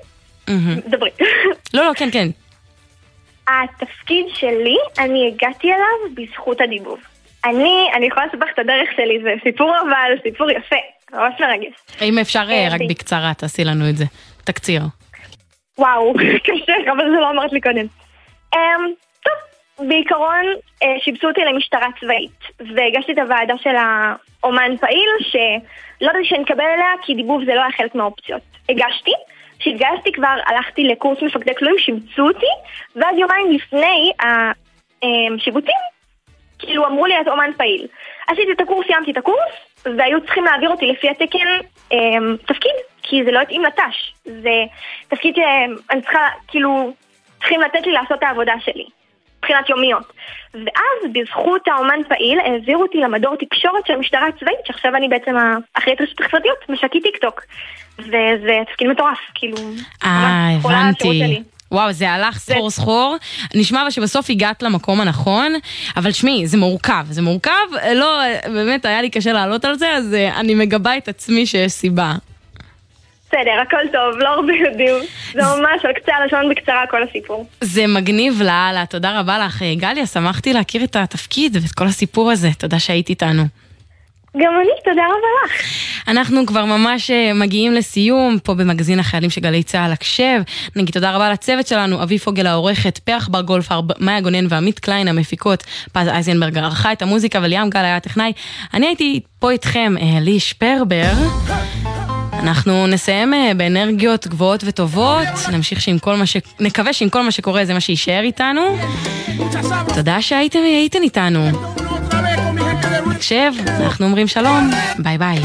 [SPEAKER 16] דברי.
[SPEAKER 1] לא, לא, כן, כן.
[SPEAKER 16] התפקיד שלי, אני הגעתי אליו בזכות הדיבוב. אני, אני יכולה לספר לך את הדרך שלי, זה סיפור אבל, סיפור יפה, ממש מרגש.
[SPEAKER 1] האם אפשר אה,
[SPEAKER 16] אה,
[SPEAKER 1] רק
[SPEAKER 16] ב-
[SPEAKER 1] בקצרה, תעשי לנו את זה. תקציר.
[SPEAKER 16] וואו, קשה, אבל זה לא אמרת לי קודם. Um, טוב, בעיקרון uh, שיבצו אותי למשטרה צבאית, והגשתי את הוועדה של האומן פעיל, שלא ידעתי שאני אקבל אליה, כי דיבוב זה לא היה חלק מהאופציות. הגשתי, כשהתגייסתי כבר הלכתי לקורס מפקדי כלואים, שיבצו אותי, ואז יומיים לפני השיבוצים, כאילו אמרו לי את אומן פעיל. עשיתי את הקורס, סיימתי את הקורס, והיו צריכים להעביר אותי לפי התקן אמ, תפקיד, כי זה לא התאים לת"ש. זה תפקיד שאני צריכה, כאילו, צריכים לתת לי לעשות את העבודה שלי, מבחינת יומיות. ואז בזכות האומן פעיל העבירו אותי למדור תקשורת של המשטרה הצבאית, שעכשיו אני בעצם אחראית רשת החברתיות, משקית טיק טוק. וזה תפקיד מטורף, כאילו,
[SPEAKER 1] אה, הבנתי. וואו, זה הלך סחור סחור. נשמע אבל שבסוף הגעת למקום הנכון, אבל שמי, זה מורכב, זה מורכב, לא, באמת היה לי קשה לעלות על זה, אז אה, אני מגבה את עצמי שיש סיבה.
[SPEAKER 16] בסדר, הכל טוב, לא הרבה יודעים. זה ממש על קצה הלשון בקצרה כל הסיפור.
[SPEAKER 1] זה מגניב לאללה, תודה רבה לך, אה, גליה, שמחתי להכיר את התפקיד ואת כל הסיפור הזה, תודה שהיית איתנו.
[SPEAKER 16] גם אני, תודה רבה לך.
[SPEAKER 1] אנחנו כבר ממש אה, מגיעים לסיום, פה במגזין החיילים של גלי צה"ל הקשב. נגיד תודה רבה לצוות שלנו, אבי פוגל העורכת, פרח בר גולפר, מאיה גונן ועמית קליין המפיקות, פז אייזנברג ערכה את המוזיקה וליאם גל היה הטכנאי. אני הייתי פה איתכם, אה, לי שפרבר. אנחנו נסיים אה, באנרגיות גבוהות וטובות, נמשיך שעם כל מה ש... נקווה שעם כל מה שקורה זה מה שיישאר איתנו. תודה שהייתם הייתם איתנו. הקשב, אנחנו אומרים שלום, ביי ביי.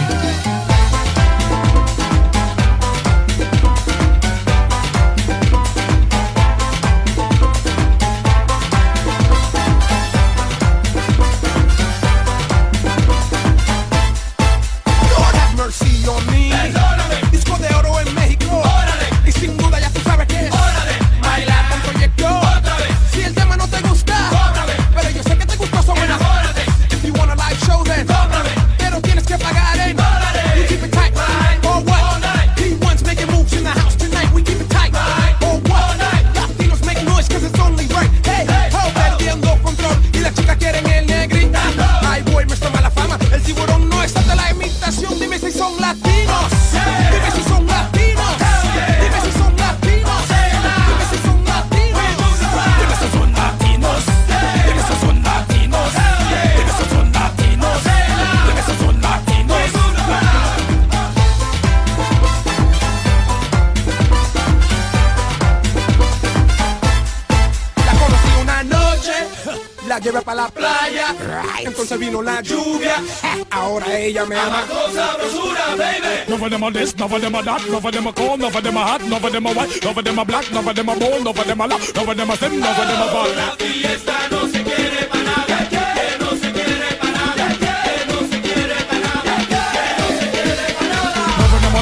[SPEAKER 17] entonces vino la lluvia. Ahora ella me ama.
[SPEAKER 18] Con sabrosura, baby. No for them this, no for them that, no for them a cold, no for them a hot, no for them a white, no for them a black, no for them a bold, no for them a loud, no for them a thin, no for them a bad. La fiesta no se quiere para nada. Que no se quiere para nada. Que no se quiere para nada. Que no se quiere para nada. No for them a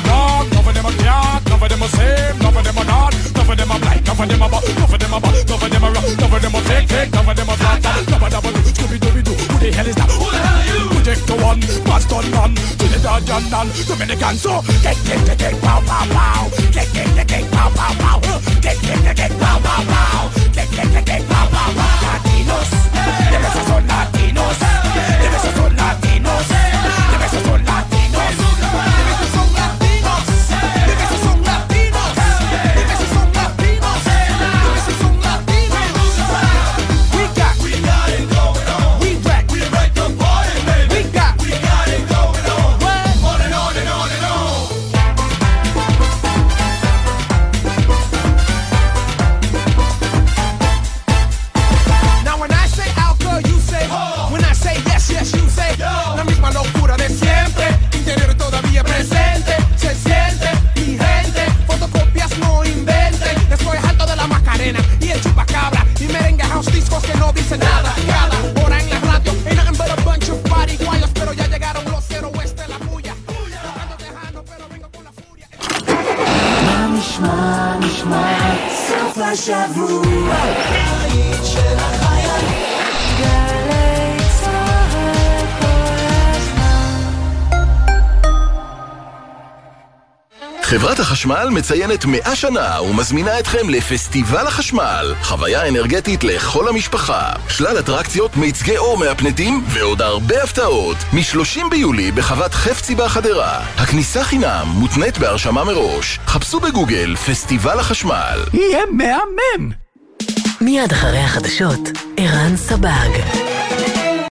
[SPEAKER 18] no for them a no for them a no for them a no for them a no for them a no for them a bad, no for them a rough, no for them a thick, thick, no for them a so Boston man, Dominican so pow, pow, pow. Pow, pow, pow. Pow, pow, pow. Pow, pow, pow. Latinos.
[SPEAKER 19] חברת החשמל מציינת 100 שנה ומזמינה אתכם לפסטיבל החשמל, חוויה אנרגטית לכל המשפחה, שלל אטרקציות, מיצגי אור מהפנטים ועוד הרבה הפתעות. מ-30 ביולי בחוות חפצי בחדרה. הכניסה חינם, מותנית בהרשמה מראש. חפשו בגוגל פסטיבל החשמל.
[SPEAKER 20] יהיה מהמם!
[SPEAKER 21] מיד אחרי החדשות, ערן סבג.